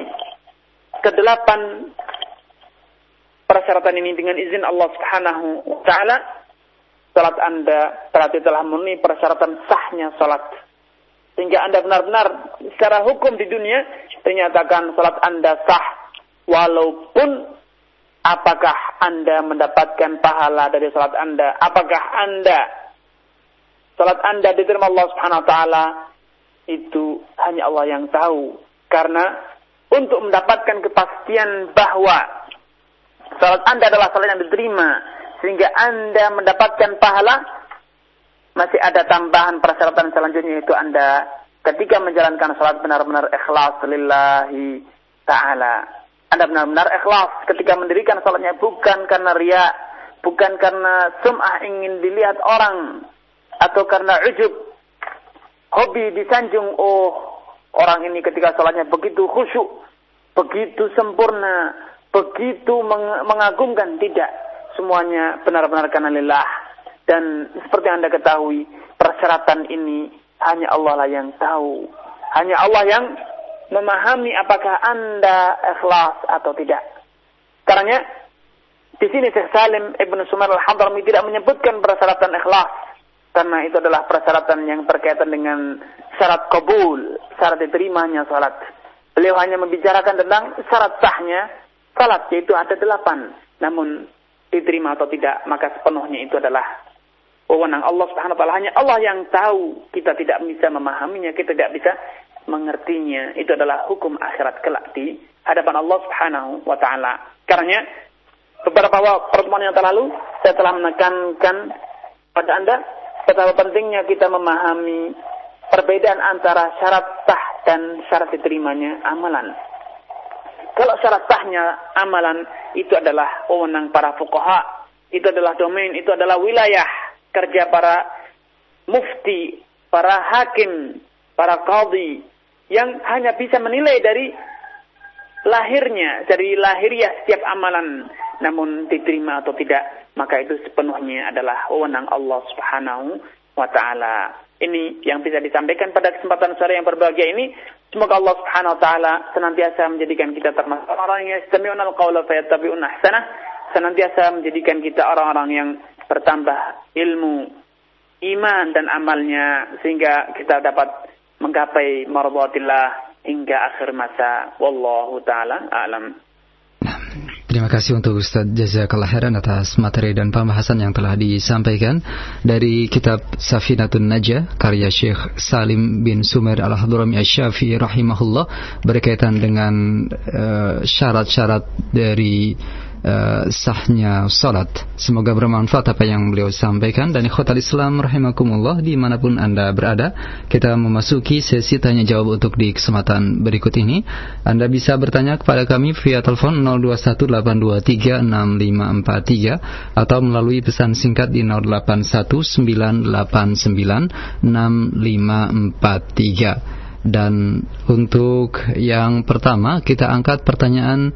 kedelapan persyaratan ini dengan izin Allah Subhanahu wa taala, salat Anda berarti telah memenuhi persyaratan sahnya salat. Sehingga Anda benar-benar secara hukum di dunia dinyatakan salat Anda sah walaupun apakah Anda mendapatkan pahala dari salat Anda, apakah Anda salat Anda diterima Allah Subhanahu wa taala itu hanya Allah yang tahu. Karena untuk mendapatkan kepastian bahwa salat Anda adalah salat yang diterima sehingga Anda mendapatkan pahala masih ada tambahan persyaratan selanjutnya itu Anda ketika menjalankan salat benar-benar ikhlas lillahi taala. Anda benar-benar ikhlas ketika mendirikan salatnya bukan karena ria, bukan karena sum'ah ingin dilihat orang atau karena ujub hobi disanjung oh Orang ini ketika sholatnya begitu khusyuk, begitu sempurna, begitu meng mengagumkan. Tidak. Semuanya benar-benar karena lillah. Dan seperti Anda ketahui, persyaratan ini hanya Allah lah yang tahu. Hanya Allah yang memahami apakah Anda ikhlas atau tidak. Karena di sini Syekh Salim Ibn Sumar Al-Hadrami tidak menyebutkan persyaratan ikhlas karena itu adalah persyaratan yang berkaitan dengan syarat kabul, syarat diterimanya salat. Beliau hanya membicarakan tentang syarat sahnya salat, yaitu ada delapan. Namun diterima atau tidak, maka sepenuhnya itu adalah wewenang Allah Subhanahu wa taala. Hanya Allah yang tahu. Kita tidak bisa memahaminya, kita tidak bisa mengertinya. Itu adalah hukum akhirat kelak di hadapan Allah Subhanahu wa taala. Karena beberapa pertemuan yang terlalu saya telah menekankan pada Anda betapa pentingnya kita memahami perbedaan antara syarat sah dan syarat diterimanya amalan. Kalau syarat sahnya amalan itu adalah wewenang para fuqaha, itu adalah domain, itu adalah wilayah kerja para mufti, para hakim, para qadhi yang hanya bisa menilai dari lahirnya, dari lahiriah setiap amalan, namun diterima atau tidak maka itu sepenuhnya adalah wewenang Allah Subhanahu wa taala. Ini yang bisa disampaikan pada kesempatan sore yang berbahagia ini. Semoga Allah Subhanahu wa taala senantiasa menjadikan kita termasuk orang yang al-qawla fayattabi'una ahsanah, senantiasa menjadikan kita orang-orang yang bertambah ilmu, iman dan amalnya sehingga kita dapat menggapai mardatillah hingga akhir masa. Wallahu taala a'lam. Terima kasih untuk Ustaz Jazakallah Khairan atas materi dan pembahasan yang telah disampaikan dari kitab Safinatun Najah karya Syekh Salim bin Sumer Al-Hadrami Asy-Syafi'i rahimahullah berkaitan dengan eh, syarat-syarat uh, dari uh, sahnya salat. Semoga bermanfaat apa yang beliau sampaikan dan ikhwatal Islam rahimakumullah di mana pun Anda berada. Kita memasuki sesi tanya jawab untuk di kesempatan berikut ini. Anda bisa bertanya kepada kami via telepon 0218236543 atau melalui pesan singkat di 0819896543. Dan untuk yang pertama kita angkat pertanyaan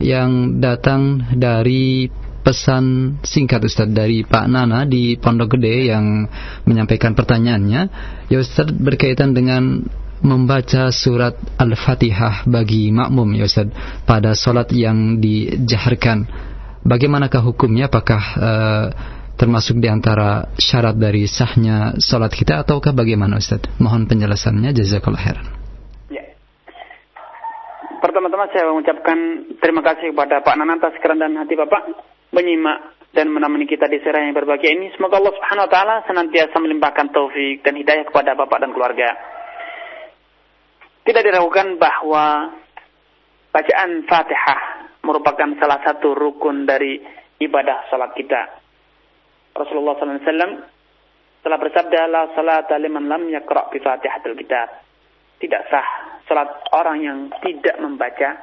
yang datang dari pesan singkat Ustaz dari Pak Nana di Pondok Gede yang menyampaikan pertanyaannya. Ya Ustaz berkaitan dengan membaca surat Al-Fatihah bagi makmum ya Ustaz pada solat yang dijaharkan. Bagaimanakah hukumnya? Apakah uh, termasuk di antara syarat dari sahnya salat kita ataukah bagaimana Ustaz? Mohon penjelasannya jazakallahu khairan. Pertama-tama saya mengucapkan terima kasih kepada Pak Nanan atas kerendahan hati Bapak menyimak dan menemani kita di serah yang berbahagia ini. Semoga Allah Subhanahu wa taala senantiasa melimpahkan taufik dan hidayah kepada Bapak dan keluarga. Tidak diragukan bahwa bacaan Fatihah merupakan salah satu rukun dari ibadah salat kita. Rasulullah SAW telah bersabda la salat liman lam yaqra bi Fatihatul Kitab. Tidak sah salat orang yang tidak membaca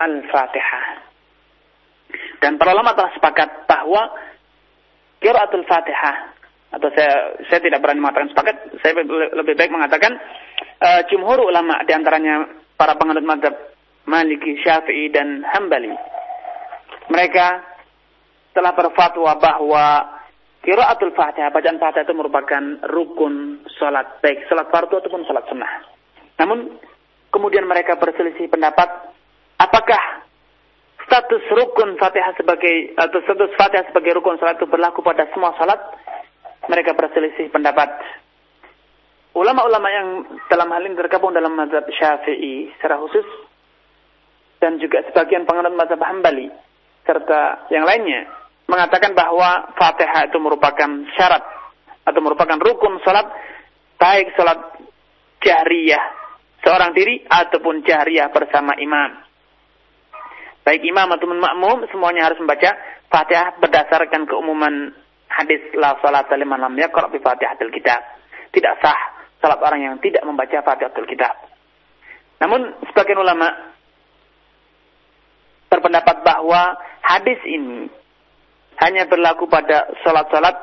Al-Fatihah. Dan para ulama telah sepakat bahwa qiraatul Fatihah atau saya saya tidak berani mengatakan sepakat, saya lebih baik mengatakan uh, jumhur ulama di antaranya para penganut mazhab Maliki, Syafi'i dan Hambali. Mereka telah berfatwa bahwa Kiraatul Fatihah, bacaan Fatihah itu merupakan rukun salat baik salat fardu ataupun salat sunnah. Namun kemudian mereka berselisih pendapat apakah status rukun Fatihah sebagai atau status Fatihah sebagai rukun salat itu berlaku pada semua salat? Mereka berselisih pendapat. Ulama-ulama yang dalam hal ini tergabung dalam mazhab Syafi'i secara khusus dan juga sebagian penganut mazhab Hambali serta yang lainnya mengatakan bahwa Fatihah itu merupakan syarat atau merupakan rukun salat baik salat jahriyah seorang diri ataupun jahriyah bersama imam. Baik imam ataupun makmum semuanya harus membaca Fatihah berdasarkan keumuman hadis la salat liman lam yaqra bi Fatihatil Kitab. Tidak sah salat orang yang tidak membaca Fatihatul Kitab. Namun sebagian ulama berpendapat bahwa hadis ini hanya berlaku pada sholat-sholat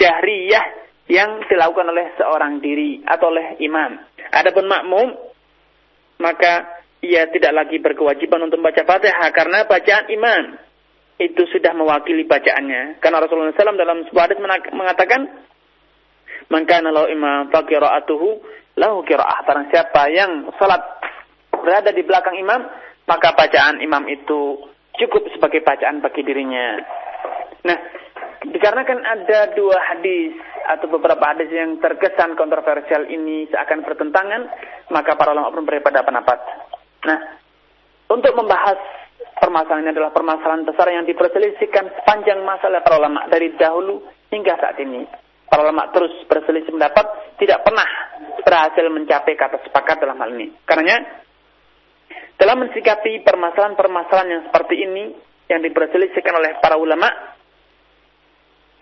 jahriyah yang dilakukan oleh seorang diri atau oleh imam. Adapun makmum, maka ia tidak lagi berkewajiban untuk membaca Fatihah karena bacaan imam itu sudah mewakili bacaannya. Karena Rasulullah SAW dalam sebuah hadis mengatakan, "Man lau imam fa qira'atuhu lahu qira'ah." Barang siapa yang salat berada di belakang imam, maka bacaan imam itu cukup sebagai bacaan bagi dirinya. Nah, dikarenakan ada dua hadis atau beberapa hadis yang terkesan kontroversial ini seakan bertentangan, maka para ulama pun berbeda pendapat. Nah, untuk membahas permasalahan ini adalah permasalahan besar yang diperselisihkan sepanjang masalah para ulama dari dahulu hingga saat ini. Para ulama terus berselisih pendapat, tidak pernah berhasil mencapai kata sepakat dalam hal ini. Karenanya dalam mensikapi permasalahan-permasalahan yang seperti ini yang diperselisihkan oleh para ulama,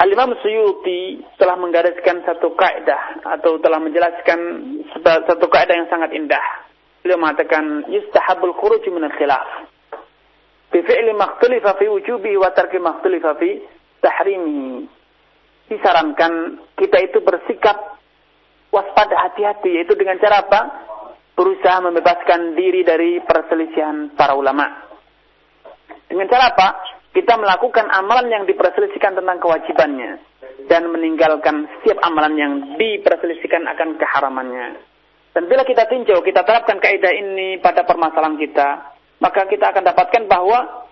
Al-Imam Suyuti telah menggariskan satu kaidah atau telah menjelaskan satu kaidah yang sangat indah. Beliau mengatakan yustahabul khuruj min al-khilaf. Bi fi'li makhtalifa fi wujubi wa tarki makhtalifa fi tahrimi. Disarankan kita itu bersikap waspada hati-hati yaitu dengan cara apa? berusaha membebaskan diri dari perselisihan para ulama. Dengan cara apa? Kita melakukan amalan yang diperselisihkan tentang kewajibannya dan meninggalkan setiap amalan yang diperselisihkan akan keharamannya. Dan bila kita tinjau, kita terapkan kaidah ini pada permasalahan kita, maka kita akan dapatkan bahwa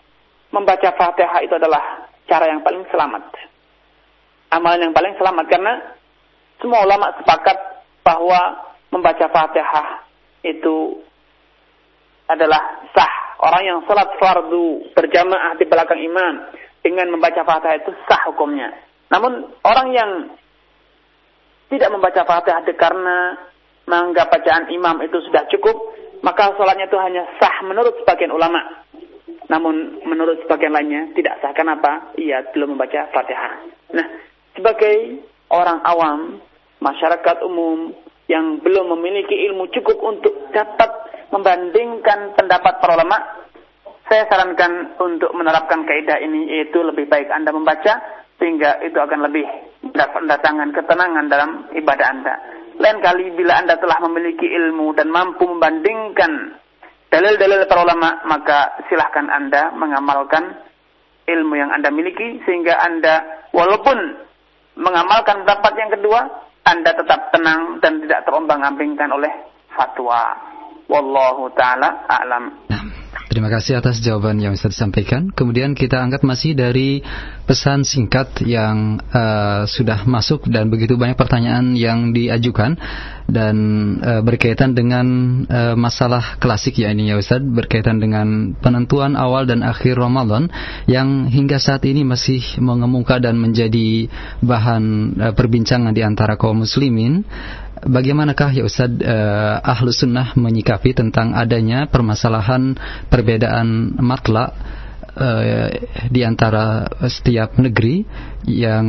membaca Fatihah itu adalah cara yang paling selamat. Amalan yang paling selamat karena semua ulama sepakat bahwa membaca Fatihah itu adalah sah. Orang yang salat fardu berjamaah di belakang imam dengan membaca Fatihah itu sah hukumnya. Namun orang yang tidak membaca Fatihah karena menganggap bacaan imam itu sudah cukup, maka salatnya itu hanya sah menurut sebagian ulama. namun menurut sebagian lainnya tidak sah. Kenapa? Ia belum membaca Fatihah. Nah, sebagai orang awam, masyarakat umum yang belum memiliki ilmu cukup untuk dapat membandingkan pendapat para ulama, saya sarankan untuk menerapkan kaidah ini yaitu lebih baik Anda membaca sehingga itu akan lebih mendatangkan ketenangan dalam ibadah Anda. Lain kali bila Anda telah memiliki ilmu dan mampu membandingkan dalil-dalil para ulama, maka silahkan Anda mengamalkan ilmu yang Anda miliki sehingga Anda walaupun mengamalkan pendapat yang kedua, Anda tetap tenang dan tidak terombang-ambingkan oleh fatwa. Wallahu taala a'lam. Terima kasih atas jawaban yang Ustaz sampaikan. Kemudian kita angkat masih dari pesan singkat yang uh, sudah masuk dan begitu banyak pertanyaan yang diajukan dan uh, berkaitan dengan uh, masalah klasik ya ini ya Ustaz berkaitan dengan penentuan awal dan akhir Ramadan yang hingga saat ini masih mengemuka dan menjadi bahan uh, perbincangan di antara kaum muslimin bagaimanakah ya Ustaz uh, ahlu sunnah menyikapi tentang adanya permasalahan perbedaan matla uh, di antara setiap negeri yang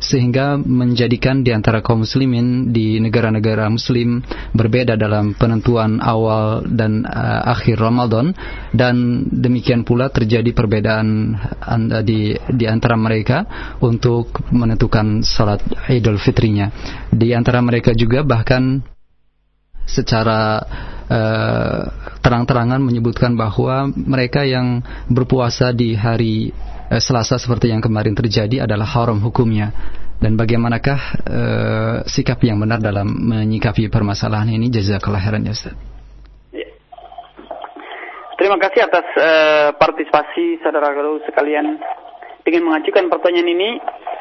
sehingga menjadikan di antara kaum muslimin di negara-negara muslim berbeda dalam penentuan awal dan uh, akhir Ramadan dan demikian pula terjadi perbedaan di di antara mereka untuk menentukan salat Idul Fitrinya. Di antara mereka juga bahkan secara uh, terang-terangan menyebutkan bahwa mereka yang berpuasa di hari uh, Selasa seperti yang kemarin terjadi adalah haram hukumnya. Dan bagaimanakah uh, sikap yang benar dalam menyikapi permasalahan ini? Jazakallah khairan ya Ustaz. Ya. Terima kasih atas uh, partisipasi saudara guru sekalian dengan mengajukan pertanyaan ini.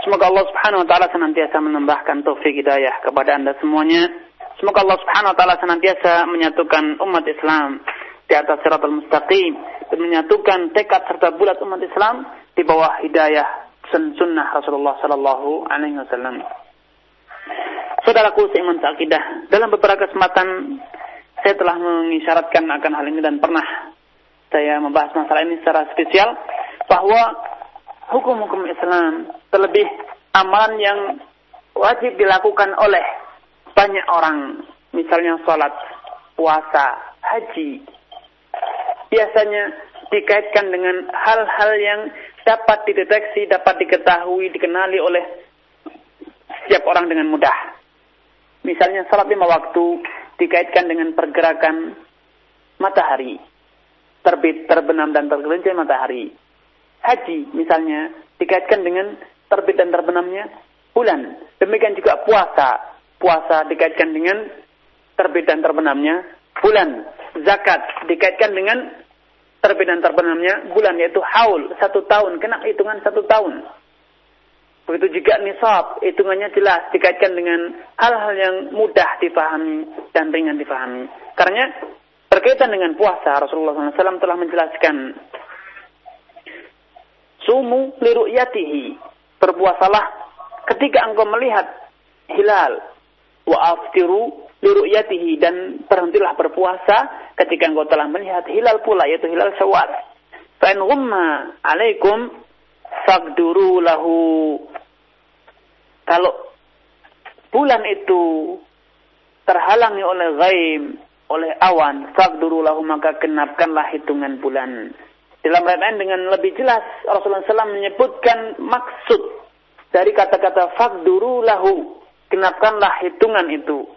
Semoga Allah Subhanahu wa taala senantiasa menambahkan taufik hidayah kepada Anda semuanya Semoga Allah Subhanahu wa taala senantiasa menyatukan umat Islam di atas siratal mustaqim dan menyatukan tekad serta bulat umat Islam di bawah hidayah sunnah Rasulullah sallallahu alaihi wasallam. Saudaraku seiman seakidah, dalam beberapa kesempatan saya telah mengisyaratkan akan hal ini dan pernah saya membahas masalah ini secara spesial bahwa hukum-hukum Islam terlebih amalan yang wajib dilakukan oleh banyak orang, misalnya sholat, puasa, haji, biasanya dikaitkan dengan hal-hal yang dapat dideteksi, dapat diketahui, dikenali oleh setiap orang dengan mudah. Misalnya sholat lima waktu dikaitkan dengan pergerakan matahari, terbit, terbenam, dan tergelincir matahari. Haji misalnya dikaitkan dengan terbit dan terbenamnya bulan. Demikian juga puasa puasa dikaitkan dengan terbit dan terbenamnya bulan. Zakat dikaitkan dengan terbit dan terbenamnya bulan yaitu haul satu tahun kena hitungan satu tahun. Begitu juga nisab hitungannya jelas dikaitkan dengan hal-hal yang mudah dipahami dan ringan dipahami. Karena berkaitan dengan puasa Rasulullah SAW telah menjelaskan sumu liru'yatihi berpuasalah ketika engkau melihat hilal wa aftiru liru'yatihi dan berhentilah berpuasa ketika engkau telah melihat hilal pula yaitu hilal Syawal. Fa in ghumma alaikum faqduru lahu kalau bulan itu terhalangi oleh ghaib, oleh awan, faqduru lahu maka genapkanlah hitungan bulan. Dalam ayat dengan lebih jelas Rasulullah SAW menyebutkan maksud dari kata-kata faqduru lahu genapkanlah hitungan itu.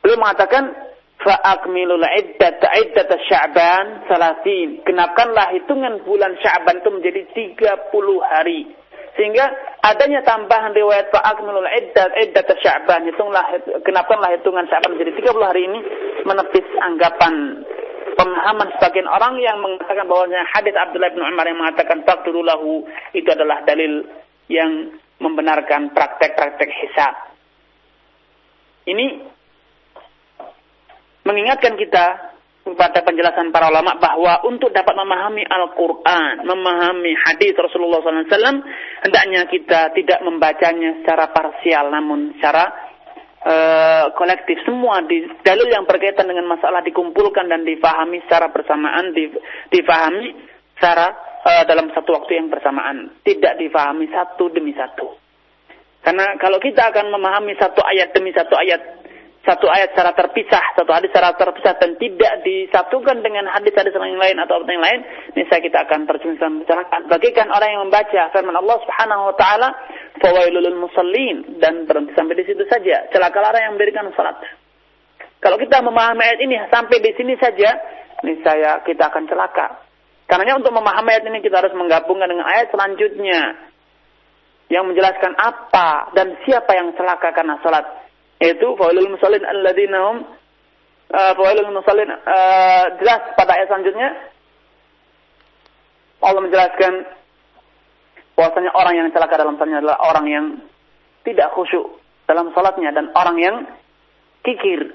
Beliau mengatakan fa'akmilul iddat iddat Sya'ban salasin. Genapkanlah hitungan bulan Sya'ban itu menjadi 30 hari. Sehingga adanya tambahan riwayat fa'akmilul iddat iddat Sya'ban, hitunglah genapkanlah hitungan Sya'ban menjadi 30 hari ini menepis anggapan pemahaman sebagian orang yang mengatakan bahwasanya hadis Abdullah bin Umar yang mengatakan takdirulahu itu adalah dalil yang membenarkan praktek-praktek hisab. Ini mengingatkan kita kepada penjelasan para ulama bahwa untuk dapat memahami Al-Quran, memahami hadis Rasulullah SAW, hendaknya kita tidak membacanya secara parsial, namun secara uh, kolektif. Semua di, dalil yang berkaitan dengan masalah dikumpulkan dan difahami secara bersamaan, difahami secara uh, dalam satu waktu yang bersamaan, tidak difahami satu demi satu. Karena kalau kita akan memahami satu ayat demi satu ayat, satu ayat secara terpisah, satu hadis secara terpisah dan tidak disatukan dengan hadis-hadis yang lain atau yang lain, niscaya kita akan terjerumus dalam kecelakaan. Bagikan orang yang membaca firman Allah Subhanahu wa taala, "Fawailul musallin" dan berhenti sampai di situ saja. Celakalah orang yang mendirikan salat. Kalau kita memahami ayat ini sampai di sini saja, niscaya kita akan celaka. Karena untuk memahami ayat ini kita harus menggabungkan dengan ayat selanjutnya yang menjelaskan apa dan siapa yang celaka karena salat. Yaitu fawailul musallin alladzina hum uh, fawailul musallin uh, jelas pada ayat selanjutnya Allah menjelaskan bahwasanya orang yang celaka dalam salatnya adalah orang yang tidak khusyuk dalam salatnya dan orang yang kikir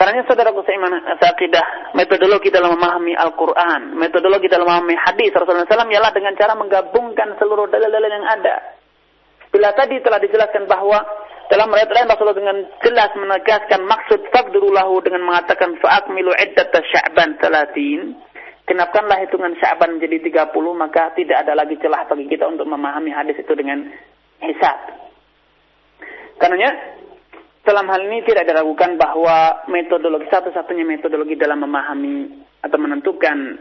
Karena saudaraku seiman seakidah, metodologi dalam memahami Al-Quran, metodologi dalam memahami hadis Rasulullah SAW ialah dengan cara menggabungkan seluruh dalil-dalil yang ada. Bila tadi telah dijelaskan bahwa dalam ayat lain Rasulullah dengan jelas menegaskan maksud fakdurulahu dengan mengatakan fa'akmilu iddat sya'ban talatin. Kenapkanlah hitungan sya'ban menjadi 30 maka tidak ada lagi celah bagi kita untuk memahami hadis itu dengan hisab. Karenanya dalam hal ini tidak diragukan bahwa metodologi satu-satunya metodologi dalam memahami atau menentukan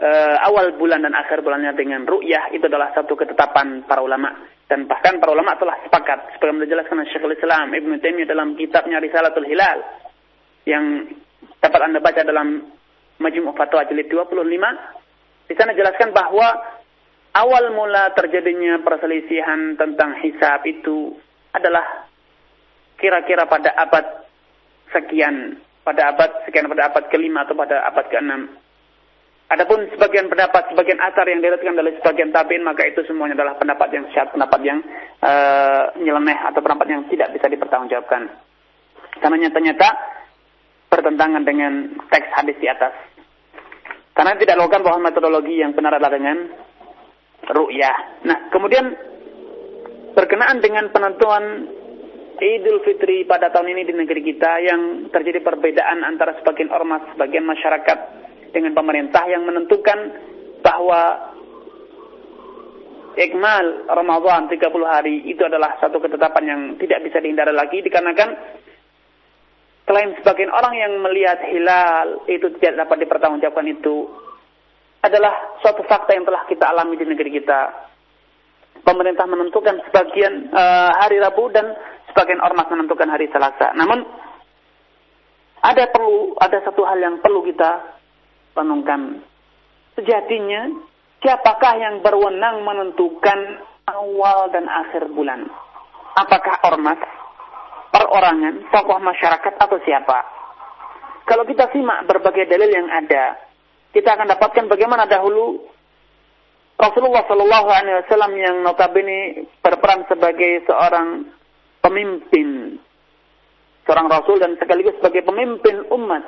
uh, awal bulan dan akhir bulannya dengan ru'yah itu adalah satu ketetapan para ulama. Dan bahkan para ulama telah sepakat sebagai dijelaskan oleh Syekhul Islam Ibnu Taimiyah dalam kitabnya Risalatul Hilal yang dapat Anda baca dalam Majmu' Fatwa jilid 25 di sana jelaskan bahwa awal mula terjadinya perselisihan tentang hisab itu adalah kira-kira pada abad sekian, pada abad sekian pada abad kelima atau pada abad keenam. Adapun sebagian pendapat, sebagian asar yang diriwayatkan dari sebagian tabiin, maka itu semuanya adalah pendapat yang syad, pendapat yang uh, nyeleneh atau pendapat yang tidak bisa dipertanggungjawabkan. Karena nyata-nyata bertentangan dengan teks hadis di atas. Karena tidak lakukan bahwa metodologi yang benar adalah dengan ru'yah. Nah, kemudian berkenaan dengan penentuan Idul Fitri pada tahun ini di negeri kita yang terjadi perbedaan antara sebagian ormas, sebagian masyarakat dengan pemerintah yang menentukan bahwa ikmal Ramadan 30 hari itu adalah satu ketetapan yang tidak bisa dihindari lagi dikarenakan selain sebagian orang yang melihat hilal itu tidak dapat dipertanggungjawabkan itu adalah suatu fakta yang telah kita alami di negeri kita. Pemerintah menentukan sebagian uh, hari Rabu dan sebagian ormas menentukan hari Selasa. Namun ada perlu ada satu hal yang perlu kita renungkan. Sejatinya siapakah yang berwenang menentukan awal dan akhir bulan? Apakah ormas, perorangan, tokoh masyarakat atau siapa? Kalau kita simak berbagai dalil yang ada, kita akan dapatkan bagaimana dahulu Rasulullah Shallallahu Alaihi Wasallam yang notabene berperan sebagai seorang pemimpin seorang rasul dan sekaligus sebagai pemimpin umat.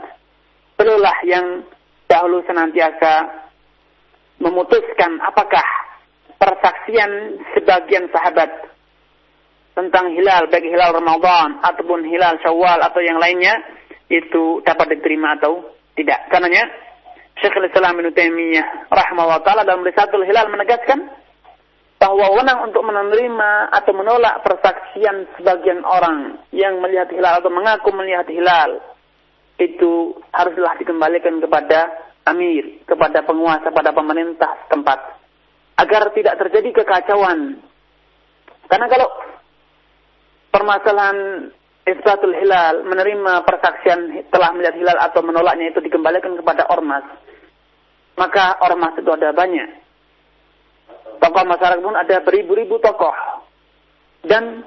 Beliaulah yang dahulu senantiasa memutuskan apakah persaksian sebagian sahabat tentang hilal, baik hilal Ramadan ataupun hilal Syawal atau yang lainnya itu dapat diterima atau tidak. Karenanya Syekhul Islam Ibnu Taimiyah rahimahullah taala dalam Risalatul Hilal menegaskan bahwa wenang untuk menerima atau menolak persaksian sebagian orang yang melihat hilal atau mengaku melihat hilal itu haruslah dikembalikan kepada amir, kepada penguasa, pada pemerintah setempat agar tidak terjadi kekacauan. Karena kalau permasalahan Isbatul Hilal menerima persaksian telah melihat hilal atau menolaknya itu dikembalikan kepada ormas, maka ormas itu ada banyak tokoh masyarakat pun ada beribu-ribu tokoh. Dan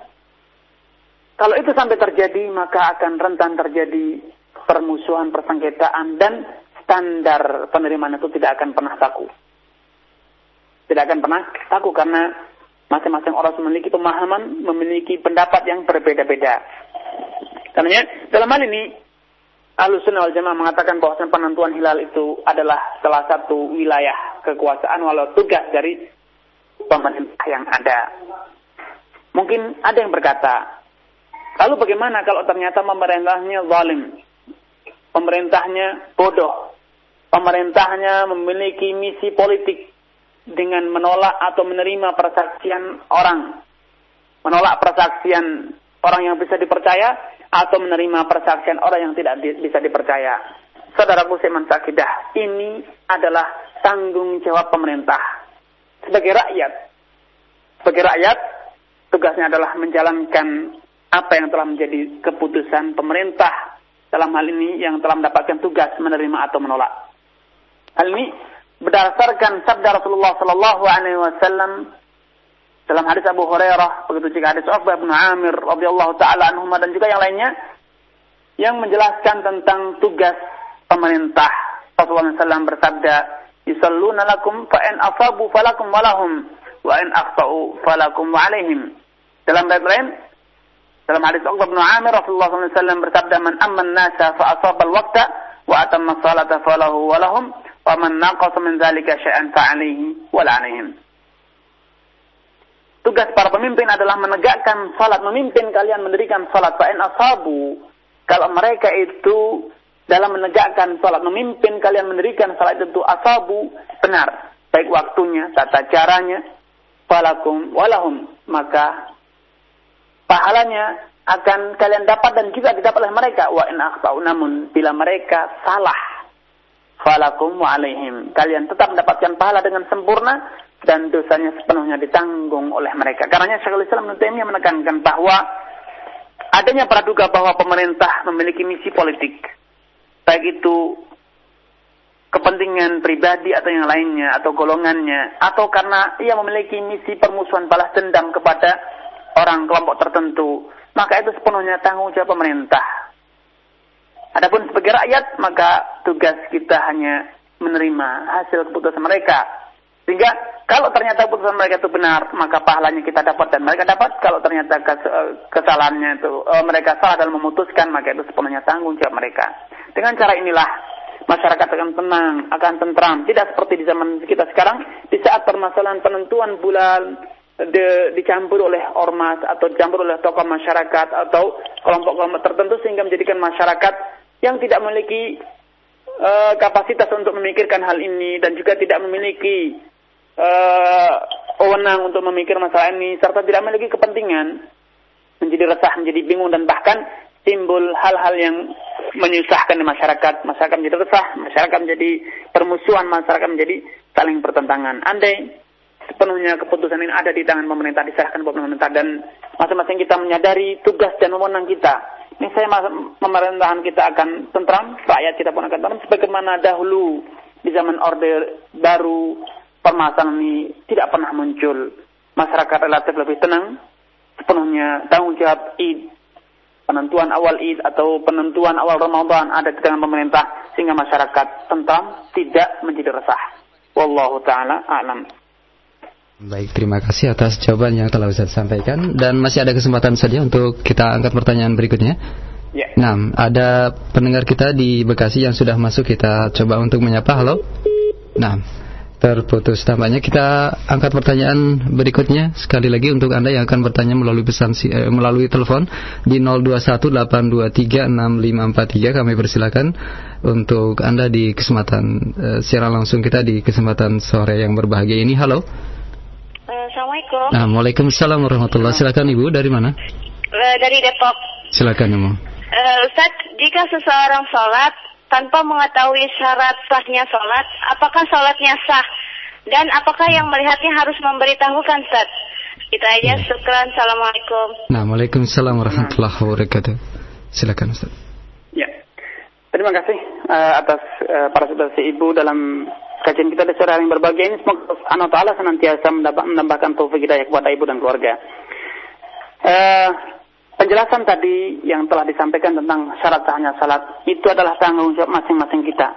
kalau itu sampai terjadi, maka akan rentan terjadi permusuhan, persengketaan, dan standar penerimaan itu tidak akan pernah taku. Tidak akan pernah taku karena masing-masing orang memiliki pemahaman, memiliki pendapat yang berbeda-beda. Karena dalam hal ini, Alusunnah wal Jamaah mengatakan bahwa penentuan hilal itu adalah salah satu wilayah kekuasaan walau tugas dari pemerintah yang ada. Mungkin ada yang berkata, lalu bagaimana kalau ternyata pemerintahnya zalim? Pemerintahnya bodoh. pemerintahnya memiliki misi politik dengan menolak atau menerima persaksian orang. Menolak persaksian orang yang bisa dipercaya atau menerima persaksian orang yang tidak bisa dipercaya. Saudaraku Seman Sakidah, ini adalah tanggung jawab pemerintah. Sebagai rakyat, sebagai rakyat, tugasnya adalah menjalankan apa yang telah menjadi keputusan pemerintah dalam hal ini yang telah mendapatkan tugas menerima atau menolak. Hal ini berdasarkan sabda Rasulullah Sallallahu Alaihi Wasallam dalam hadis Abu Hurairah, begitu juga hadis Uqbah bin Amir radhiyallahu taala anhu dan juga yang lainnya yang menjelaskan tentang tugas pemerintah. Rasulullah SAW bersabda, "Yusalluna lakum fa in asabu falakum walahum wa in akhtau falakum wa alaihim." Dalam ayat lain, dalam hadis Uqbah bin Amir Rasulullah SAW bersabda, "Man amman nasa fa asaba al-waqta wa atamma salata falahu walahum wa man naqasa min dzalika syai'an fa alaihi wa alaihim." Tugas para pemimpin adalah menegakkan salat, memimpin kalian mendirikan salat. Fa'in asabu. Kalau mereka itu dalam menegakkan salat, memimpin kalian mendirikan salat itu asabu, benar. Baik waktunya, tata caranya, falakum walahum. Maka pahalanya akan kalian dapat dan juga didapat oleh mereka. Wa in akhtau namun bila mereka salah, falakum wa alaihim. Kalian tetap mendapatkan pahala dengan sempurna dan dosanya sepenuhnya ditanggung oleh mereka. Karena Syekhul Islam Ibnu menekankan bahwa adanya praduga bahwa pemerintah memiliki misi politik, baik itu kepentingan pribadi atau yang lainnya atau golongannya atau karena ia memiliki misi permusuhan balas dendam kepada orang kelompok tertentu, maka itu sepenuhnya tanggung jawab pemerintah. Adapun sebagai rakyat, maka tugas kita hanya menerima hasil keputusan mereka. Sehingga kalau ternyata putusan mereka itu benar, maka pahalanya kita dapat dan mereka dapat. Kalau ternyata eh, kesalahannya itu uh, mereka salah dalam memutuskan, maka itu sepenuhnya tanggung jawab mereka. Dengan cara inilah masyarakat akan tenang, akan tentram. Tidak seperti di zaman kita sekarang, di saat permasalahan penentuan bulan de, dicampur oleh ormas atau dicampur oleh tokoh masyarakat atau kelompok-kelompok tertentu sehingga menjadikan masyarakat yang tidak memiliki uh, kapasitas untuk memikirkan hal ini dan juga tidak memiliki uh, wewenang untuk memikir masalah ini serta tidak memiliki kepentingan menjadi resah, menjadi bingung dan bahkan timbul hal-hal yang menyusahkan di masyarakat, masyarakat menjadi resah, masyarakat menjadi permusuhan, masyarakat menjadi saling bertentangan. Andai sepenuhnya keputusan ini ada di tangan pemerintah, diserahkan kepada pemerintah dan masing-masing kita menyadari tugas dan wewenang kita. Ini saya pemerintahan kita akan tentram, rakyat kita pun akan tentram sebagaimana dahulu di zaman orde baru permasalahan ini tidak pernah muncul. Masyarakat relatif lebih tenang, sepenuhnya tanggung jawab penentuan awal Id atau penentuan awal Ramadan ada di tangan pemerintah sehingga masyarakat tentram tidak menjadi resah. Wallahu taala a'lam. Baik, terima kasih atas jawaban yang telah Ustaz sampaikan dan masih ada kesempatan saja untuk kita angkat pertanyaan berikutnya. Ya. Nah, ada pendengar kita di Bekasi yang sudah masuk kita coba untuk menyapa. Halo. Nah, terputus tampaknya. Kita angkat pertanyaan berikutnya. Sekali lagi untuk anda yang akan bertanya melalui pesan eh, melalui telepon di 0218236543 kami persilakan untuk anda di kesempatan eh, siaran langsung kita di kesempatan sore yang berbahagia ini. Halo. Eh, Assalamualaikum. Nah, Waalaikumsalam warahmatullahi silakan ibu. Dari mana? Uh, dari Depok. Silakan ibu. Uh, Ustaz jika seseorang sholat tanpa mengetahui syarat sahnya sholat, apakah sholatnya sah? Dan apakah yang melihatnya harus memberitahukan Ustaz? Itu aja, ya. syukran. Assalamualaikum. Nah, Waalaikumsalam warahmatullahi wabarakatuh. Silakan Ustaz. Ya, terima kasih uh, atas uh, para saudara ibu dalam kajian kita di sore yang berbahagia ini. Semoga Allah Ta'ala senantiasa menambahkan taufik hidayah kepada ibu dan keluarga. Uh, penjelasan tadi yang telah disampaikan tentang syarat sahnya salat itu adalah tanggung jawab masing-masing kita.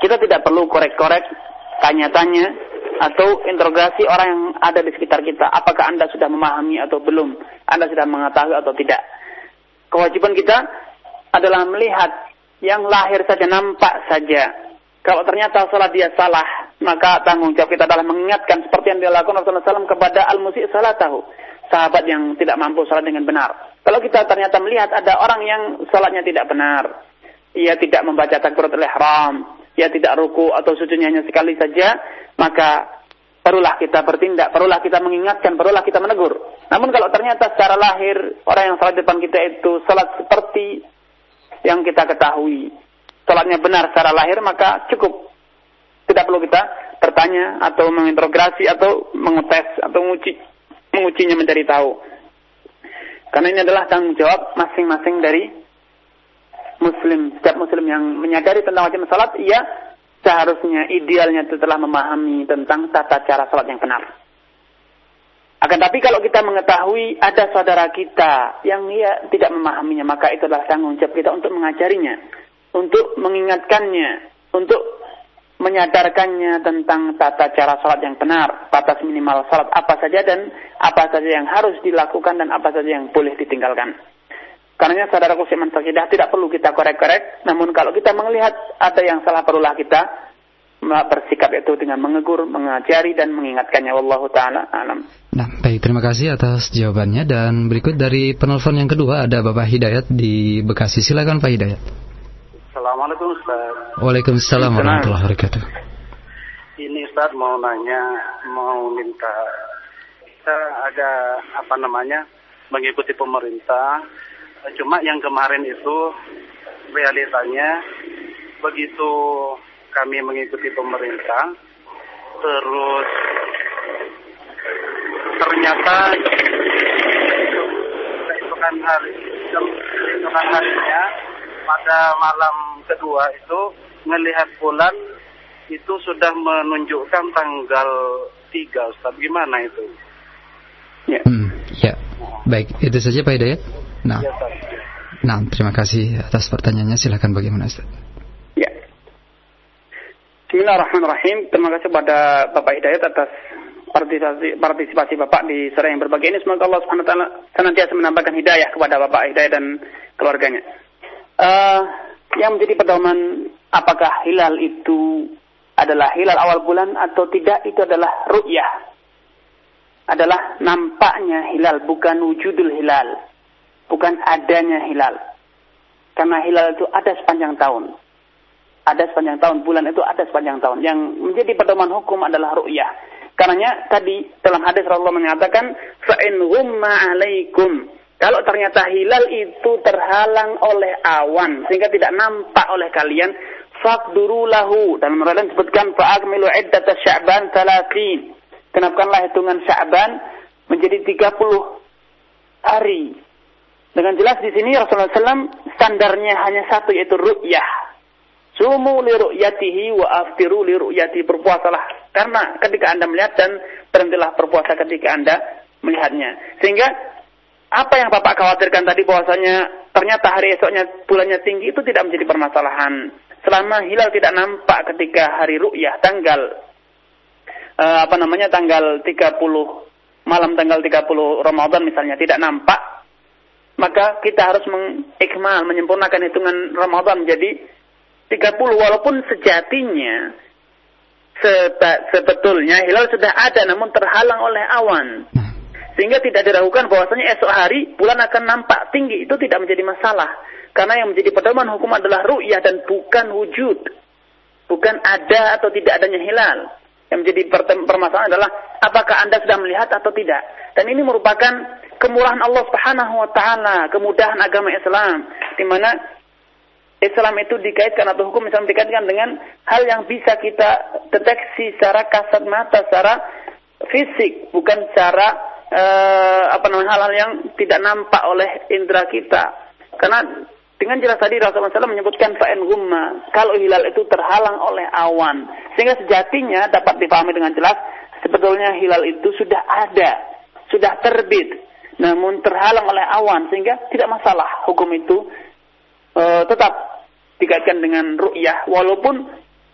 Kita tidak perlu korek-korek, tanya-tanya, atau interogasi orang yang ada di sekitar kita. Apakah Anda sudah memahami atau belum? Anda sudah mengetahui atau tidak? Kewajiban kita adalah melihat yang lahir saja, nampak saja. Kalau ternyata salat dia salah, maka tanggung jawab kita adalah mengingatkan seperti yang dilakukan Rasulullah SAW kepada al-musi' salatahu. Sahabat yang tidak mampu salat dengan benar kalau kita ternyata melihat ada orang yang salatnya tidak benar, ia tidak membaca takbiratul ihram, ya tidak ruku atau sujudnya hanya sekali saja, maka perlulah kita bertindak, perlulah kita mengingatkan, perlulah kita menegur. Namun kalau ternyata secara lahir orang yang salat depan kita itu salat seperti yang kita ketahui, salatnya benar secara lahir maka cukup. Tidak perlu kita bertanya atau menginterogasi atau mengetes atau menguji mengujinya mencari tahu. Karena ini adalah tanggung jawab masing-masing dari muslim. Setiap muslim yang menyadari tentang wajib salat, ia seharusnya idealnya itu telah memahami tentang tata cara salat yang benar. Akan tapi kalau kita mengetahui ada saudara kita yang ia tidak memahaminya, maka itu adalah tanggung jawab kita untuk mengajarinya, untuk mengingatkannya, untuk menyadarkannya tentang tata cara salat yang benar, batas minimal salat apa saja dan apa saja yang harus dilakukan dan apa saja yang boleh ditinggalkan. Karena saudara kusiman sakidah tidak perlu kita korek-korek, namun kalau kita melihat ada yang salah perlulah kita bersikap itu dengan mengegur, mengajari dan mengingatkannya. Wallahu taala alam. Nah, baik terima kasih atas jawabannya dan berikut dari penelpon yang kedua ada Bapak Hidayat di Bekasi. Silakan Pak Hidayat. Assalamualaikum Ustaz. Waalaikumsalam warahmatullahi wabarakatuh. Ini Ustaz mau nanya, mau minta kita ada apa namanya mengikuti pemerintah. Cuma yang kemarin itu realitanya begitu kami mengikuti pemerintah, terus ternyata itu kan hari itu kan harinya pada malam kedua itu melihat bulan itu sudah menunjukkan tanggal 3 Ustaz. Gimana itu? Ya. Hmm, ya. Baik, itu saja Pak Hidayat. Nah. Ya, nah, terima kasih atas pertanyaannya. Silakan bagaimana Ustaz? Ya. Bismillahirrahmanirrahim. Terima kasih kepada Bapak Hidayat atas partisipasi, partisipasi Bapak di sore yang berbagai ini. Semoga Allah Subhanahu wa taala senantiasa menambahkan hidayah kepada Bapak Hidayat dan keluarganya uh, yang menjadi pedoman apakah hilal itu adalah hilal awal bulan atau tidak itu adalah ru'yah. Adalah nampaknya hilal bukan wujudul hilal. Bukan adanya hilal. Karena hilal itu ada sepanjang tahun. Ada sepanjang tahun, bulan itu ada sepanjang tahun. Yang menjadi pedoman hukum adalah ru'yah. Karenanya tadi dalam hadis Rasulullah mengatakan, "Fa'in ghumma 'alaikum kalau ternyata hilal itu terhalang oleh awan sehingga tidak nampak oleh kalian, faqduru lahu. Dalam riwayat fa'akmilu iddat Sya'ban 30. Kenapkanlah hitungan Sya'ban menjadi 30 hari. Dengan jelas di sini Rasulullah SAW standarnya hanya satu yaitu ru'yah. Sumu li ru'yatihi wa aftiru li ru'yati. Berpuasalah karena ketika Anda melihat dan berhentilah berpuasa ketika Anda melihatnya. Sehingga apa yang Bapak khawatirkan tadi bahwasanya ternyata hari esoknya bulannya tinggi itu tidak menjadi permasalahan. Selama hilal tidak nampak ketika hari ru'yah tanggal uh, apa namanya tanggal 30 malam tanggal 30 Ramadan misalnya tidak nampak maka kita harus mengikmal menyempurnakan hitungan Ramadan menjadi 30 walaupun sejatinya sebetulnya hilal sudah ada namun terhalang oleh awan. Sehingga tidak diragukan bahwasanya esok hari bulan akan nampak tinggi. Itu tidak menjadi masalah. Karena yang menjadi pedoman hukum adalah ru'yah dan bukan wujud. Bukan ada atau tidak adanya hilal. Yang menjadi permasalahan adalah apakah Anda sudah melihat atau tidak. Dan ini merupakan kemurahan Allah Subhanahu wa taala, kemudahan agama Islam di mana Islam itu dikaitkan atau hukum Islam dikaitkan dengan hal yang bisa kita deteksi secara kasat mata, secara fisik, bukan secara uh, apa namanya hal-hal yang tidak nampak oleh indera kita. Karena dengan jelas tadi Rasulullah SAW menyebutkan fa'in gumma kalau hilal itu terhalang oleh awan sehingga sejatinya dapat dipahami dengan jelas sebetulnya hilal itu sudah ada sudah terbit namun terhalang oleh awan sehingga tidak masalah hukum itu uh, tetap dikaitkan dengan ru'yah walaupun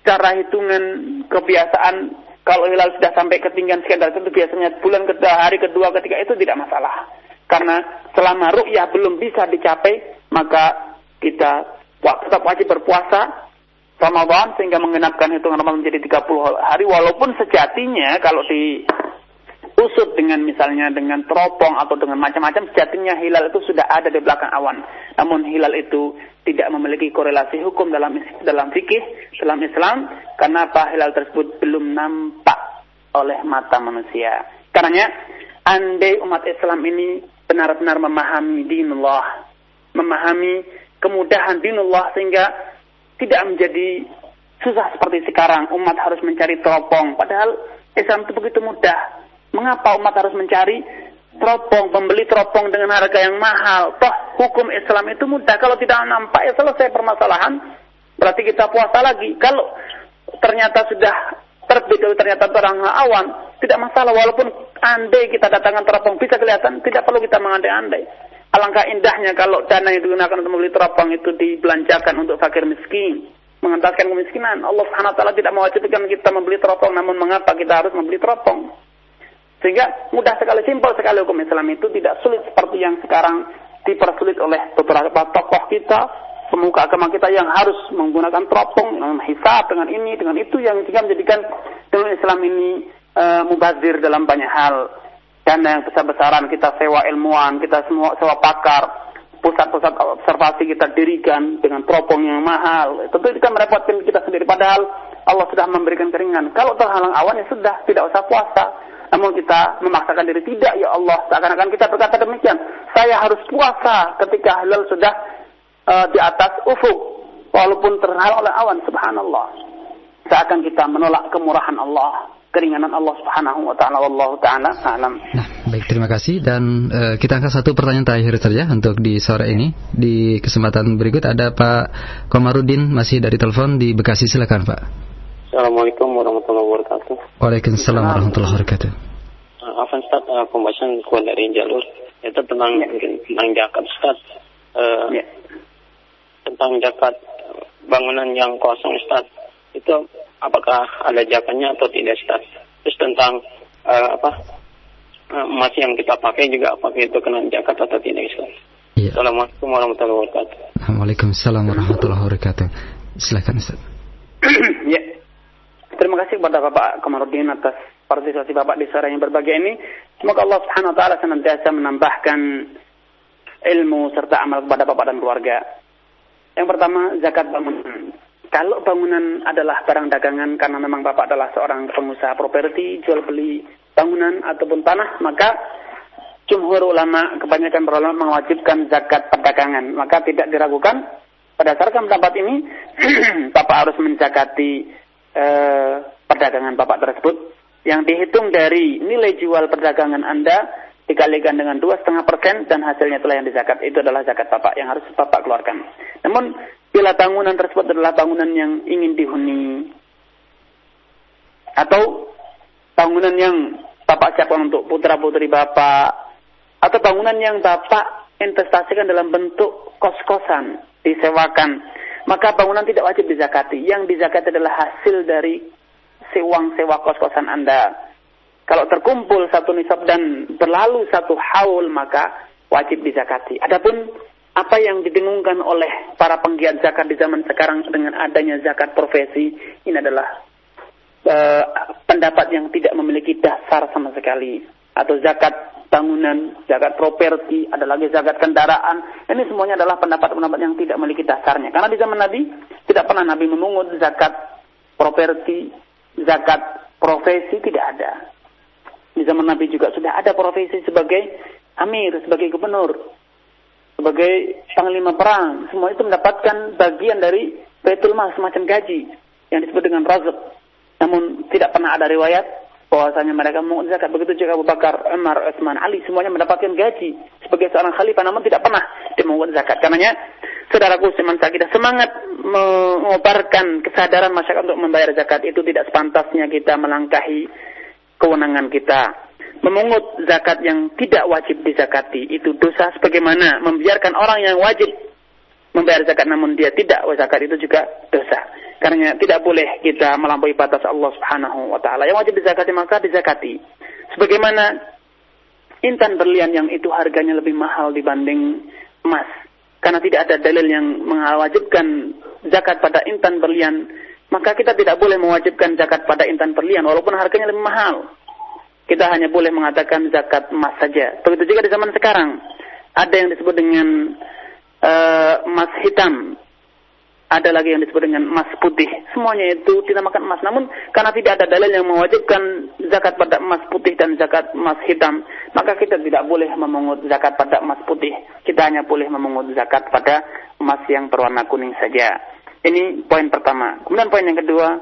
cara hitungan kebiasaan kalau hilal sudah sampai ketinggian sekian derajat itu biasanya bulan kedua, hari kedua, ketiga itu tidak masalah. Karena selama ru'yah belum bisa dicapai, maka kita tetap wajib berpuasa Ramadan sehingga mengenapkan hitungan Ramadan menjadi 30 hari walaupun sejatinya kalau di tertusuk dengan misalnya dengan teropong atau dengan macam-macam, sejatinya hilal itu sudah ada di belakang awan. Namun hilal itu tidak memiliki korelasi hukum dalam dalam fikih, dalam Islam, karena apa hilal tersebut belum nampak oleh mata manusia. Karenanya, andai umat Islam ini benar-benar memahami dinullah, memahami kemudahan dinullah sehingga tidak menjadi susah seperti sekarang umat harus mencari teropong padahal Islam itu begitu mudah Mengapa umat harus mencari teropong, membeli teropong dengan harga yang mahal? Toh hukum Islam itu mudah. Kalau tidak nampak ya selesai permasalahan. Berarti kita puasa lagi. Kalau ternyata sudah terbit ternyata terang awan, tidak masalah. Walaupun andai kita datangkan teropong bisa kelihatan, tidak perlu kita mengandai-andai. Alangkah indahnya kalau dana yang digunakan untuk membeli teropong itu dibelanjakan untuk fakir miskin mengentaskan kemiskinan. Allah Subhanahu wa taala tidak mewajibkan kita membeli teropong, namun mengapa kita harus membeli teropong? Sehingga mudah sekali, simpel sekali hukum Islam itu tidak sulit seperti yang sekarang dipersulit oleh beberapa tokoh kita, pemuka agama kita yang harus menggunakan teropong, dengan hisab, dengan ini, dengan itu yang juga menjadikan dalam Islam ini e, mubazir dalam banyak hal. Dana yang besar-besaran kita sewa ilmuwan, kita semua sewa pakar, pusat-pusat observasi kita dirikan dengan teropong yang mahal. Tentu itu kan merepotkan kita sendiri. Padahal Allah sudah memberikan keringan. Kalau terhalang awan ya sudah, tidak usah puasa. Namun kita memaksakan diri tidak ya Allah. Seakan-akan kita berkata demikian. Saya harus puasa ketika hilal sudah uh, di atas ufuk. Walaupun terhalang oleh awan. Subhanallah. Seakan kita menolak kemurahan Allah. Keringanan Allah subhanahu wa ta'ala. Wallahu ta'ala alam. Nah, baik terima kasih. Dan uh, kita angkat satu pertanyaan terakhir saja untuk di sore ini. Di kesempatan berikut ada Pak Komarudin masih dari telepon di Bekasi. Silakan Pak. Assalamualaikum warahmatullahi wabarakatuh. Waalaikumsalam warahmatullahi wabarakatuh. Uh, Afan Ustaz, uh, pembahasan keluar dari jalur itu tentang ya. tentang jakat Ustaz. Uh, ya. Tentang jakat bangunan yang kosong Ustaz. Itu apakah ada jakatnya atau tidak Ustaz? Terus tentang uh, apa uh, emas yang kita pakai juga apakah itu kena jakat atau tidak Ustaz? Ya. Assalamualaikum warahmatullahi wabarakatuh. Waalaikumsalam warahmatullahi wabarakatuh. Silakan Ustaz. ya. Terima kasih kepada Bapak Kamarudin atas partisipasi Bapak di sore yang berbahagia ini. Semoga Allah Subhanahu wa taala senantiasa menambahkan ilmu serta amal kepada Bapak dan keluarga. Yang pertama, zakat bangunan. Kalau bangunan adalah barang dagangan karena memang Bapak adalah seorang pengusaha properti, jual beli bangunan ataupun tanah, maka jumhur ulama kebanyakan ulama mewajibkan zakat perdagangan. Maka tidak diragukan berdasarkan pendapat ini Bapak harus menzakati eh, perdagangan bapak tersebut yang dihitung dari nilai jual perdagangan Anda dikalikan dengan dua setengah persen dan hasilnya itulah yang dizakat itu adalah zakat bapak yang harus bapak keluarkan. Namun bila bangunan tersebut adalah bangunan yang ingin dihuni atau bangunan yang bapak siapkan untuk putra putri bapak atau bangunan yang bapak investasikan dalam bentuk kos-kosan disewakan maka bangunan tidak wajib dizakati. Yang dizakati adalah hasil dari sewang sewa kos-kosan Anda. Kalau terkumpul satu nisab dan berlalu satu haul, maka wajib dizakati. Adapun apa yang didengungkan oleh para penggiat zakat di zaman sekarang dengan adanya zakat profesi, ini adalah uh, pendapat yang tidak memiliki dasar sama sekali. Atau zakat bangunan, zakat properti, ada lagi zakat kendaraan. Ini semuanya adalah pendapat-pendapat yang tidak memiliki dasarnya. Karena di zaman Nabi tidak pernah Nabi memungut zakat properti, zakat profesi tidak ada. Di zaman Nabi juga sudah ada profesi sebagai amir, sebagai gubernur, sebagai panglima perang. Semua itu mendapatkan bagian dari Baitul Mal semacam gaji yang disebut dengan razak. Namun tidak pernah ada riwayat bahwasanya mereka memungut zakat. Begitu juga Abu Bakar, Umar, Utsman, Ali semuanya mendapatkan gaji sebagai seorang khalifah namun tidak pernah dimungut zakat. Karenanya saudaraku semasa kita semangat mengobarkan kesadaran masyarakat untuk membayar zakat itu tidak sepantasnya kita melangkahi kewenangan kita. Memungut zakat yang tidak wajib dizakati itu dosa sebagaimana membiarkan orang yang wajib membayar zakat namun dia tidak zakat itu juga dosa. Karena tidak boleh kita melampaui batas Allah Subhanahu wa taala. Yang wajib dizakati maka dizakati. Sebagaimana intan berlian yang itu harganya lebih mahal dibanding emas. Karena tidak ada dalil yang mewajibkan zakat pada intan berlian, maka kita tidak boleh mewajibkan zakat pada intan berlian walaupun harganya lebih mahal. kita hanya boleh mengatakan zakat emas saja. Begitu juga di zaman sekarang. Ada yang disebut dengan uh, emas hitam. Ada lagi yang disebut dengan emas putih. Semuanya itu dinamakan emas. Namun karena tidak ada dalil yang mewajibkan zakat pada emas putih dan zakat emas hitam, maka kita tidak boleh memungut zakat pada emas putih. Kita hanya boleh memungut zakat pada emas yang berwarna kuning saja. Ini poin pertama. Kemudian poin yang kedua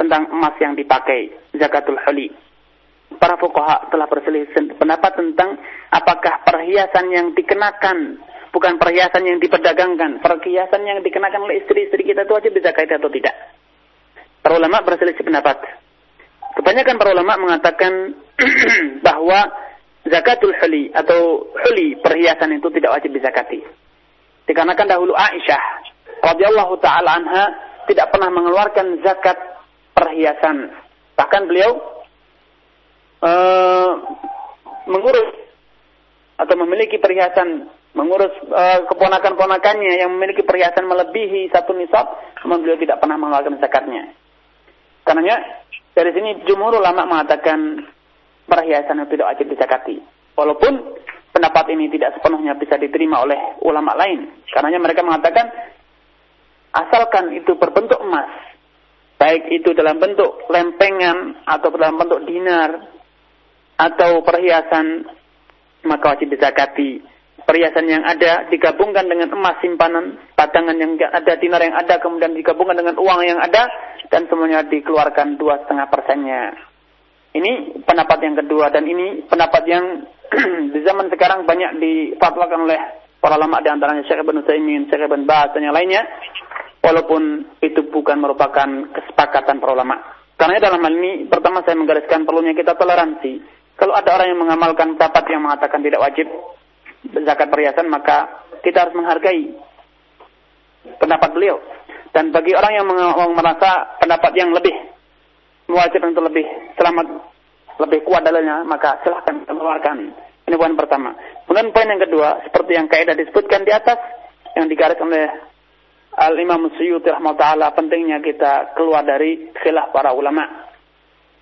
tentang emas yang dipakai, zakatul huli para fuqaha telah berselisih pendapat tentang apakah perhiasan yang dikenakan bukan perhiasan yang diperdagangkan, perhiasan yang dikenakan oleh istri-istri kita itu wajib dizakati atau tidak. Para ulama berselisih pendapat. Kebanyakan para ulama mengatakan bahwa zakatul huli atau huli perhiasan itu tidak wajib dizakati. Dikarenakan dahulu Aisyah radhiyallahu taala anha tidak pernah mengeluarkan zakat perhiasan. Bahkan beliau uh, mengurus atau memiliki perhiasan mengurus uh, keponakan-ponakannya yang memiliki perhiasan melebihi satu nisab, namun beliau tidak pernah mengeluarkan zakatnya. Karenanya dari sini jumhur ulama mengatakan perhiasan yang tidak wajib dizakati. Walaupun pendapat ini tidak sepenuhnya bisa diterima oleh ulama lain. Karenanya mereka mengatakan asalkan itu berbentuk emas, baik itu dalam bentuk lempengan atau dalam bentuk dinar atau perhiasan maka wajib dizakati. Perhiasan yang ada digabungkan dengan emas simpanan, padangan yang ada, dinar yang ada, kemudian digabungkan dengan uang yang ada, dan semuanya dikeluarkan dua setengah persennya. Ini pendapat yang kedua dan ini pendapat yang di zaman sekarang banyak difatwakan oleh para ulama di antaranya Syekh Ibn Utsaimin, Syekh Ibn Baz dan yang lainnya. Walaupun itu bukan merupakan kesepakatan para ulama. Karena dalam hal ini pertama saya menggariskan perlunya kita toleransi kalau ada orang yang mengamalkan pendapat yang mengatakan tidak wajib zakat perhiasan, maka kita harus menghargai pendapat beliau. Dan bagi orang yang merasa pendapat yang lebih mewajibkan untuk lebih selamat, lebih kuat dalilnya, maka silahkan keluarkan. Ini poin pertama. Kemudian poin yang kedua, seperti yang kaidah disebutkan di atas, yang digaris oleh Al-Imam Suyuti rahmatullah pentingnya kita keluar dari khilaf para ulama.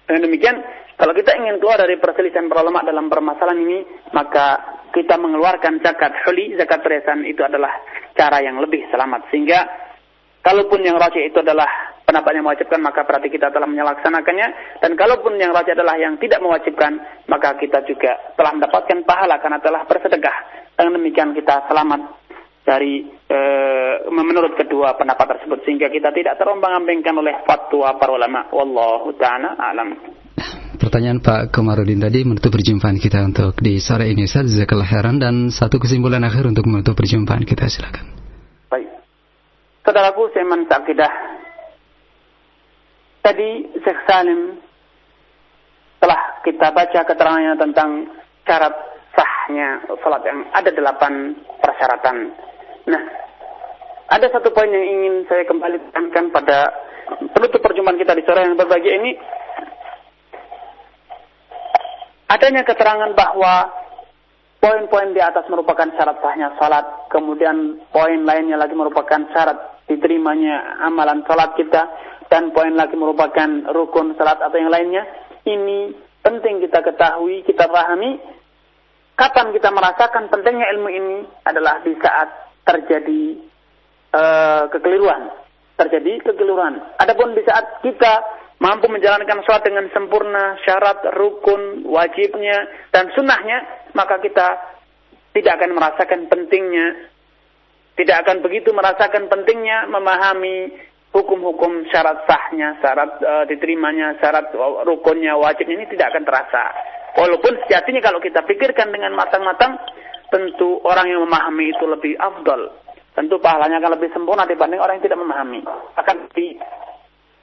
Dengan demikian, kalau kita ingin keluar dari perselisihan para ulama dalam permasalahan ini, maka kita mengeluarkan zakat huli, zakat perhiasan itu adalah cara yang lebih selamat. Sehingga kalaupun yang rajih itu adalah pendapat yang mewajibkan, maka berarti kita telah menyelaksanakannya. Dan kalaupun yang rajih adalah yang tidak mewajibkan, maka kita juga telah mendapatkan pahala karena telah bersedekah. Dengan demikian kita selamat dari e, menurut kedua pendapat tersebut sehingga kita tidak terombang-ambingkan oleh fatwa para ulama wallahu taala alam Pertanyaan Pak Komarudin tadi menutup perjumpaan kita untuk di sore ini. Saya Jazakallah heran dan satu kesimpulan akhir untuk menutup perjumpaan kita. Silakan. Baik. Saudaraku Seman Sakidah. Tadi Syekh Salim telah kita baca keterangannya tentang syarat sahnya salat yang ada delapan persyaratan. Nah, ada satu poin yang ingin saya kembali tekankan pada penutup perjumpaan kita di sore yang berbahagia ini adanya keterangan bahwa poin-poin di atas merupakan syarat sahnya salat, kemudian poin lainnya lagi merupakan syarat diterimanya amalan salat kita, dan poin lagi merupakan rukun salat atau yang lainnya. Ini penting kita ketahui, kita pahami. Kapan kita merasakan pentingnya ilmu ini adalah di saat terjadi uh, kekeliruan, terjadi kekeliruan. Adapun di saat kita mampu menjalankan sholat dengan sempurna, syarat, rukun, wajibnya, dan sunnahnya, maka kita tidak akan merasakan pentingnya, tidak akan begitu merasakan pentingnya memahami hukum-hukum syarat sahnya, syarat uh, diterimanya, syarat rukunnya, wajibnya ini tidak akan terasa. Walaupun sejatinya kalau kita pikirkan dengan matang-matang, tentu orang yang memahami itu lebih afdol. Tentu pahalanya akan lebih sempurna dibanding orang yang tidak memahami. Akan di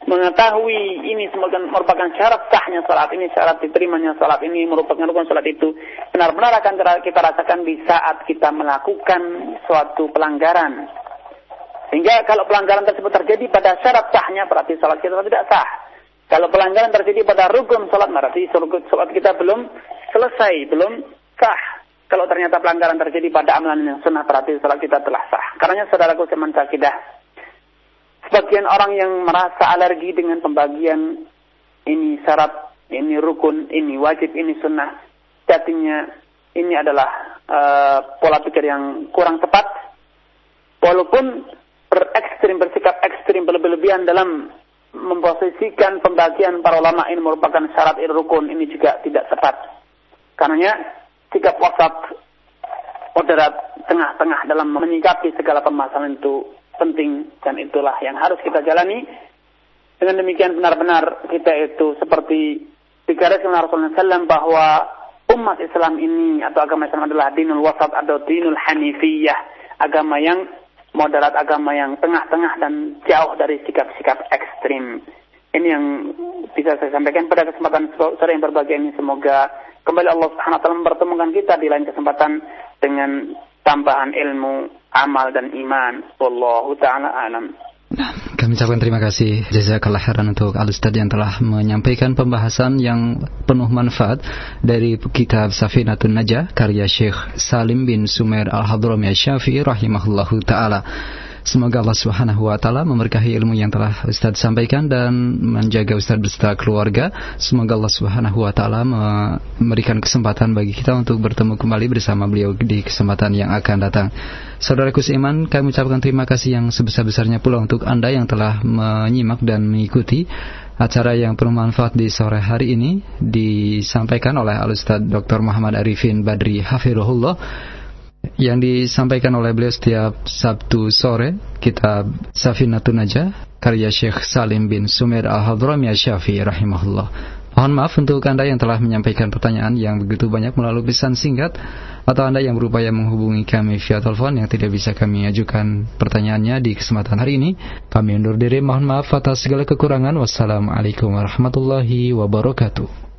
mengetahui ini merupakan syarat sahnya salat ini, syarat diterimanya salat ini, merupakan rukun salat itu, benar-benar akan kita rasakan di saat kita melakukan suatu pelanggaran. Sehingga kalau pelanggaran tersebut terjadi pada syarat sahnya, berarti salat kita tidak sah. Kalau pelanggaran terjadi pada rukun salat, berarti salat kita belum selesai, belum sah. Kalau ternyata pelanggaran terjadi pada amalan yang sunnah, berarti salat kita telah sah. Karena saudaraku seman sakidah, Sebagian orang yang merasa alergi dengan pembagian ini syarat ini rukun, ini wajib, ini sunnah. Jatinya ini adalah uh, pola pikir yang kurang tepat. Walaupun berekstrim, bersikap ekstrim berlebihan dalam memposisikan pembagian para ulama ini merupakan syarat ir rukun ini juga tidak tepat. Karena sikap wasat moderat tengah-tengah dalam menyikapi segala permasalahan itu penting dan itulah yang harus kita jalani. Dengan demikian benar-benar kita itu seperti digariskan Rasulullah SAW bahwa umat Islam ini atau agama Islam adalah dinul wasat atau dinul hanifiyah, agama yang moderat agama yang tengah-tengah dan jauh dari sikap-sikap ekstrim. Ini yang bisa saya sampaikan pada kesempatan sore yang berbahagia ini. Semoga kembali Allah Subhanahu wa taala mempertemukan kita di lain kesempatan dengan tambahan ilmu, amal dan iman. Wallahu taala alam. Nah, kami ucapkan terima kasih jazakallah khairan untuk Al Ustaz yang telah menyampaikan pembahasan yang penuh manfaat dari kitab Safinatun Najah karya Syekh Salim bin Sumer Al-Hadrami Syafi'i rahimahullahu taala. Semoga Allah Subhanahu wa taala memberkahi ilmu yang telah Ustaz sampaikan dan menjaga Ustaz beserta keluarga. Semoga Allah Subhanahu wa taala memberikan kesempatan bagi kita untuk bertemu kembali bersama beliau di kesempatan yang akan datang. Saudaraku seiman, kami ucapkan terima kasih yang sebesar-besarnya pula untuk Anda yang telah menyimak dan mengikuti acara yang penuh manfaat di sore hari ini disampaikan oleh Al Ustaz Dr. Muhammad Arifin Badri Hafirullah yang disampaikan oleh beliau setiap Sabtu sore kitab Safinatun Najah karya Syekh Salim bin Sumer Al-Hadrami Syafi'i rahimahullah. Mohon maaf untuk Anda yang telah menyampaikan pertanyaan yang begitu banyak melalui pesan singkat atau Anda yang berupaya menghubungi kami via telepon yang tidak bisa kami ajukan pertanyaannya di kesempatan hari ini. Kami undur diri, mohon maaf atas segala kekurangan. Wassalamualaikum warahmatullahi wabarakatuh.